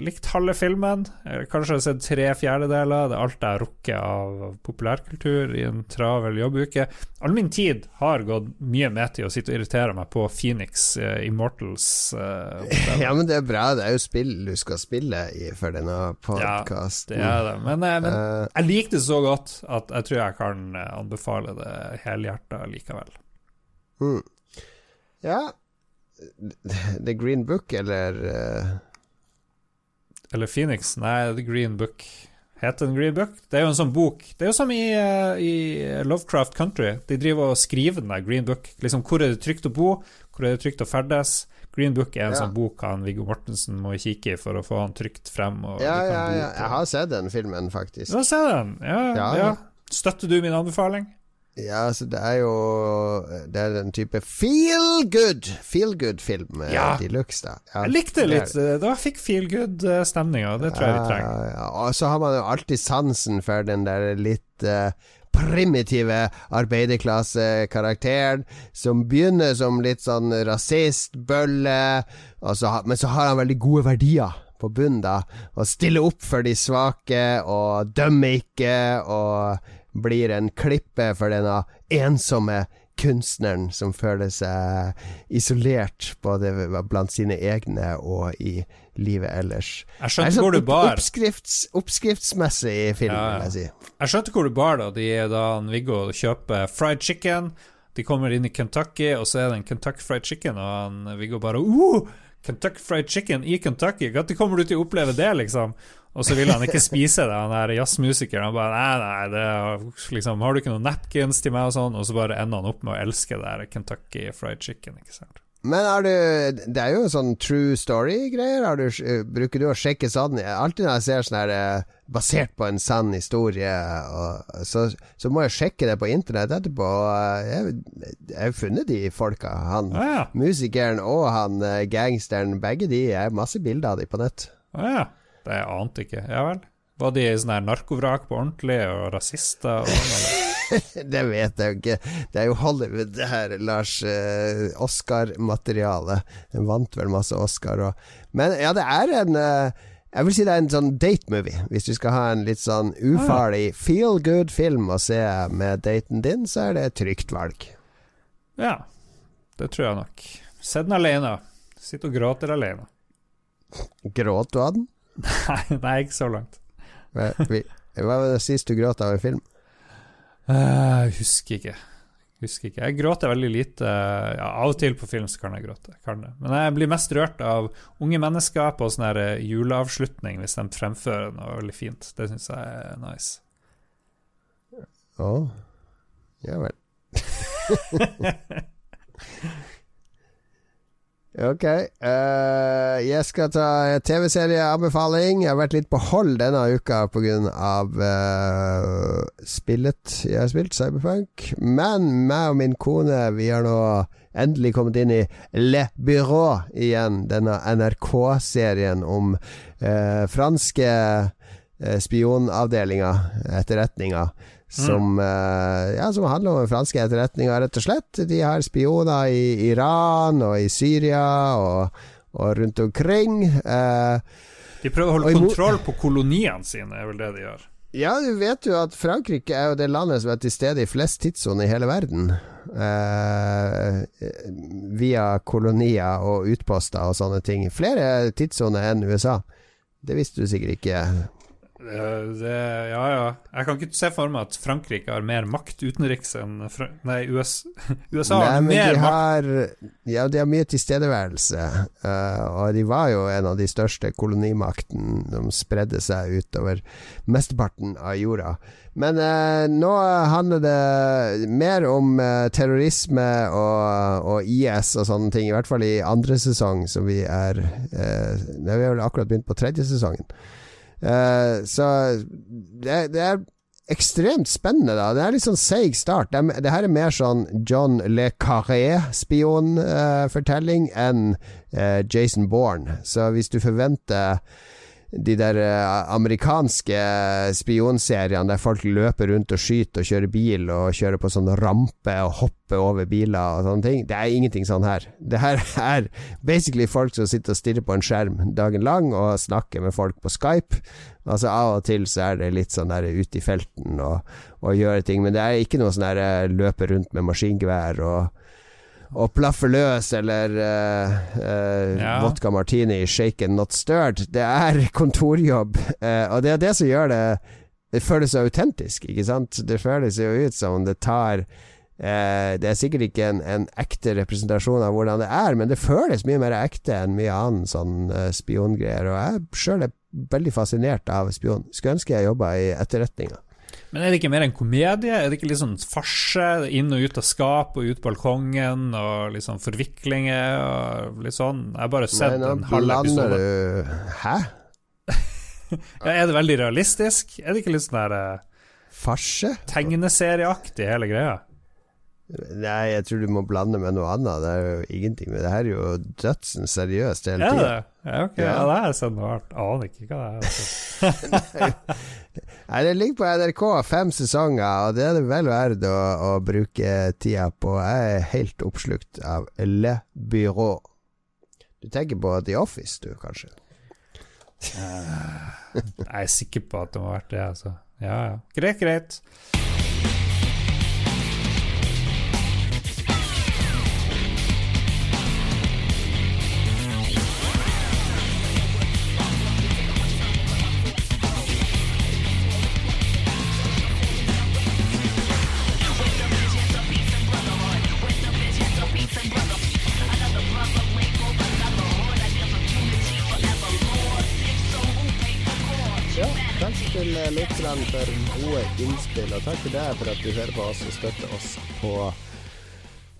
likt halve filmen. Jeg kanskje har sett tre fjerdedeler. Det er alt jeg har rukket av populærkultur i en travel jobbuke. All min tid har gått mye med til å sitte og irritere meg på Phoenix uh, Immortals. Uh, ja, men det er bra. Det er jo spill du skal spille i for denne podkasten. Ja, det er det. Men, men uh, jeg liker det så godt at jeg tror jeg kan anbefale det helhjerta likevel. Mm. Ja The Green Book, eller uh... Eller Phoenix? Nei, The Green Book. Heter den Green Book? Det er jo en sånn bok Det er jo som i, uh, i Lovecraft Country. De driver og skriver den der Green Book. Liksom, hvor er det trygt å bo? Hvor er det trygt å ferdes? Green Book er en ja. sånn bok han Viggo Mortensen må kikke i for å få han trygt frem. ja, ja, ja. Jeg har sett den filmen, faktisk. Du har sett den? Ja, ja. ja. Støtter du min anbefaling? Ja, altså det er jo Det er den type feel good Feel good-film eh, ja. de luxe, da. Ja, jeg likte det litt. Da fikk feel good-stemninga. Det tror jeg vi trenger. Ja, og så har man jo alltid sansen for den der litt uh, primitive arbeiderklassekarakteren som begynner som litt sånn rasistbølle, men så har han veldig gode verdier på bunnen, da. Og stiller opp for de svake, og dømmer ikke, og blir en klippe for denne ensomme kunstneren som føler seg isolert både blant sine egne og i livet ellers. Jeg skjønte sånn hvor du bar. Oppskrifts, oppskriftsmessig i film, ja, vil jeg si. Jeg skjønte hvor du bar da de da Viggo kjøper fried chicken. De kommer inn i Kentucky, og så er det en Kentucky fried chicken, og han, Viggo bare uh, Kentucky fried chicken i Kentucky, når kommer du til å oppleve det, liksom? Og så vil han ikke spise det, han der jazzmusikeren. Han bare nei, nei, det er, liksom, har du ikke noen napkins til meg, og sånn? Og så bare ender han opp med å elske det der Kentucky fried chicken, ikke sant. Men er du Det er jo sånn true story-greier. Bruker du å sjekke sånn Alltid når jeg ser sånn her eh, basert på en sann historie, og, så, så må jeg sjekke det på internett etterpå. Eh, jeg, jeg har funnet de folka. Han Å ja. musikeren og han eh, gangsteren. Begge de har masse bilder av de på nett. Ja, ja. Det ante ikke. Ja vel. Var de sånn narkovrak på ordentlig, og rasister og sånn? Det vet jeg jo ikke. Det er jo Hollywood, det her, Lars. Eh, Oscar-materiale. Den vant vel masse Oscar og Men ja, det er en eh, Jeg vil si det er en sånn date-movie. Hvis du skal ha en litt sånn ufarlig feel good-film å se med daten din, så er det et trygt valg. Ja, det tror jeg nok. Sett den alene. Sitt og gråter alene. Gråt du av den? Nei, nei, ikke så langt. Hva vi- hva var det sist du gråt av en film? Eh, Jeg husker ikke. Husker ikke. Jeg gråter veldig lite. Ja, av og til på film så kan jeg gråte. Kan. Men jeg blir mest rørt av unge mennesker på sånn eh, juleavslutning, hvis de fremfører noe veldig fint. Det syns jeg er nice. Å, ja vel. Ok. Uh, jeg skal ta TV-serieanbefaling. Jeg har vært litt på hold denne uka pga. Uh, spillet jeg har spilt, Cyberpunk. Men meg og min kone Vi har nå endelig kommet inn i Le Bureau igjen. Denne NRK-serien om uh, franske uh, spionavdelinga, etterretninga. Som, eh, ja, som handler om den franske etterretninga, rett og slett. De har spioner i Iran og i Syria og, og rundt omkring. Eh, De prøver å holde kontroll på koloniene sine, er vel det de gjør. ja, du vet jo at Frankrike er jo det landet som er til stede i flest tidssoner i hele verden. Eh, via kolonier og utposter og sånne ting. Flere tidssoner enn USA. Det visste du sikkert ikke. Eh, Det, ja, ja. Jeg kan ikke se for meg at Frankrike har mer makt utenriks enn Fra Nei, US, USA Nei, har mer har, makt. ja, de har mye tilstedeværelse. Uh, og de var jo en av de største kolonimakten. De spredde seg utover mesteparten av jorda. Men uh, nå handler det mer om uh, terrorisme og, og IS og sånne ting. I hvert fall i andre sesong, som vi er uh, Vi har vel akkurat begynt på tredje sesongen. Eh, så det, det er ekstremt spennende, da. Det er litt sånn seig start. Det, det her er mer sånn John Le Carré-spionfortelling enn uh, Jason Bourne. Så hvis du forventer de der eh, amerikanske spionseriene der folk løper rundt og skyter og kjører bil og kjører på sånne ramper og hopper over biler og sånne ting. Det er ingenting sånn her. Det her er basically folk som sitter og stirrer på en skjerm dagen lang og snakker med folk på Skype. Altså Av og til så er det litt sånn der ute i felten og, og gjøre ting, men det er ikke noe sånn der eh, løpe rundt med maskingevær og og plaffe løs eller uh, uh, Ja. vodka martini, shaken not stirred. Det er kontorjobb, uh, og det er det som gjør det Det føles så autentisk, ikke sant? Det føles jo ut som det tar Det er sikkert ikke en, en ekte representasjon av hvordan det er, men det føles mye mer ekte enn mye annen sånn spiongreier. Og jeg sjøl er veldig fascinert av spion. Skulle ønske jeg jobba i etterretninga. Men er det ikke mer en komedie? Er det ikke litt sånn farse? Inn og ut av skap og ut balkongen, og litt sånn forviklinger og litt sånn? Jeg har bare sett en halv episode. du Hæ? Ja, er det veldig realistisk? Er det ikke litt sånn der eh, Farse? tegneserieaktig, hele greia? Nei, jeg tror du må blande med noe annet. Det er jo ingenting med det her er jo dødsen seriøst hele tida. Ja, Ja, okay. Ja. Ja, det har jeg sett noe rart. Aner ikke hva det er. Altså. Nei, det ligger på NRK fem sesonger, og det er det vel verdt å, å bruke tida på. Jeg er helt oppslukt av Le Byrå. Du tenker på The Office, du, kanskje? Jeg er sikker på at det må ha vært det, altså. Ja, ja. Greit, greit. For gode innspill, og takk til deg for at du hører på oss og støtter oss på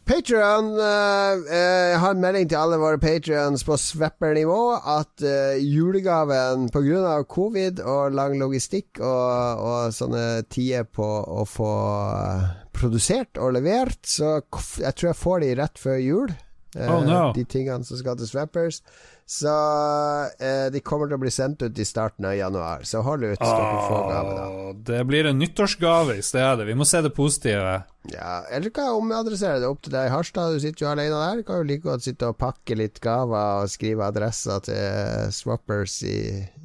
Patrion uh, Jeg har en melding til alle våre patrions på Swapper-nivå at uh, julegaven pga. covid og lang logistikk og, og sånne tider på å få produsert og levert, så jeg tror jeg får de rett før jul. Oh, no. De tingene som skal til Swappers. Så eh, de kommer til å bli sendt ut i starten av januar. Så hold ut, Ah. Det blir en nyttårsgave i stedet. Vi må se det positive. Ja, Eller kan jeg omadressere det opp til deg i Harstad? Du sitter jo alene der. Du kan jo like godt sitte og pakke litt gaver og skrive adresser til Swappers i,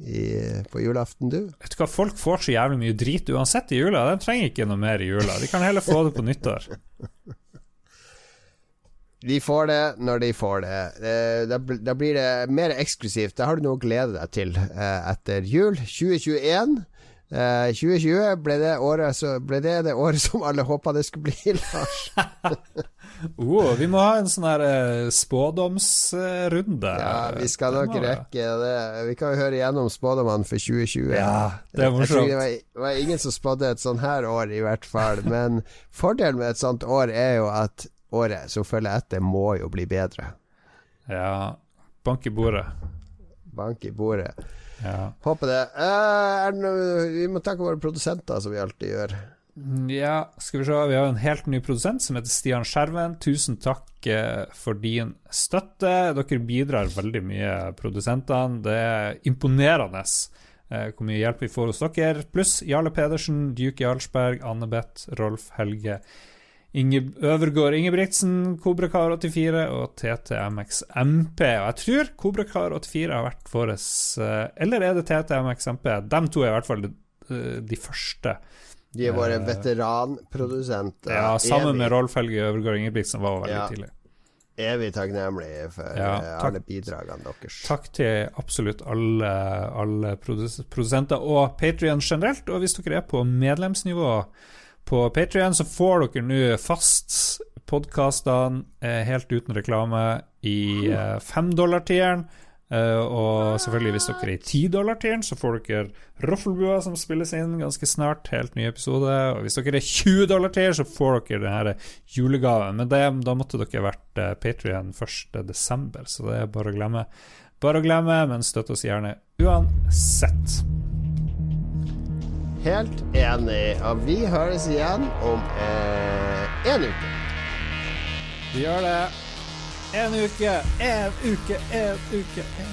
i, på julaften, du. Vet du hva, folk får så jævlig mye drit uansett i jula. De trenger ikke noe mer i jula. De kan heller få det på nyttår. De får det når de får det. Da, da blir det mer eksklusivt. Da har du noe å glede deg til eh, etter jul. 2021. Eh, 2020 ble det, året, ble det, det året som alle håpa det skulle bli, Lars. oh, vi må ha en sånn her spådomsrunde. Ja, vi skal nok rekke det. Vi kan jo høre igjennom spådommene for 2020. Ja, det er morsomt. Det var, var ingen som spådde et sånn her år, i hvert fall. Men fordelen med et sånt år er jo at året som følger etter, må jo bli bedre. Ja. Bank i bordet. Bank i bordet. Ja. Håper det. Uh, det noe, vi må takke våre produsenter, som vi alltid gjør. Ja, skal vi se. Vi har en helt ny produsent som heter Stian Skjerven. Tusen takk eh, for din støtte. Dere bidrar veldig mye, produsentene. Det er imponerende eh, hvor mye hjelp vi får hos dere. Pluss Jarle Pedersen, Duke Jarlsberg, Anne Beth, Rolf Helge. Inge, Øvergård Ingebrigtsen, Kobrakar84 og TTMXMP. Og jeg tror Kobrakar84 har vært vår eh, Eller er det TTMXMP? De to er i hvert fall de, eh, de første. De er våre veteranprodusenter. Ja, sammen med Rolf Helge Øvergård Ingebrigtsen var veldig ja. tidlig. Evig takknemlig for ja, takk, alle bidragene deres. Takk til absolutt alle, alle produsenter og Patrion generelt. Og hvis dere er på medlemsnivå på Patrion så får dere nå fast podkastene eh, helt uten reklame i eh, femdollartieren. Uh, og selvfølgelig, hvis dere er i tidollartieren, så får dere Roffelbua, som spilles inn ganske snart. Helt ny episode. Og hvis dere er 20 dollar-tier, så får dere denne julegaven. Men det, da måtte dere vært uh, Patrion 1.12., så det er bare å glemme. Bare å glemme, men støtt oss gjerne uansett. Helt enig. Og vi høres igjen om eh, uke. Vi gjør det. En uke, en uke, en uke. En.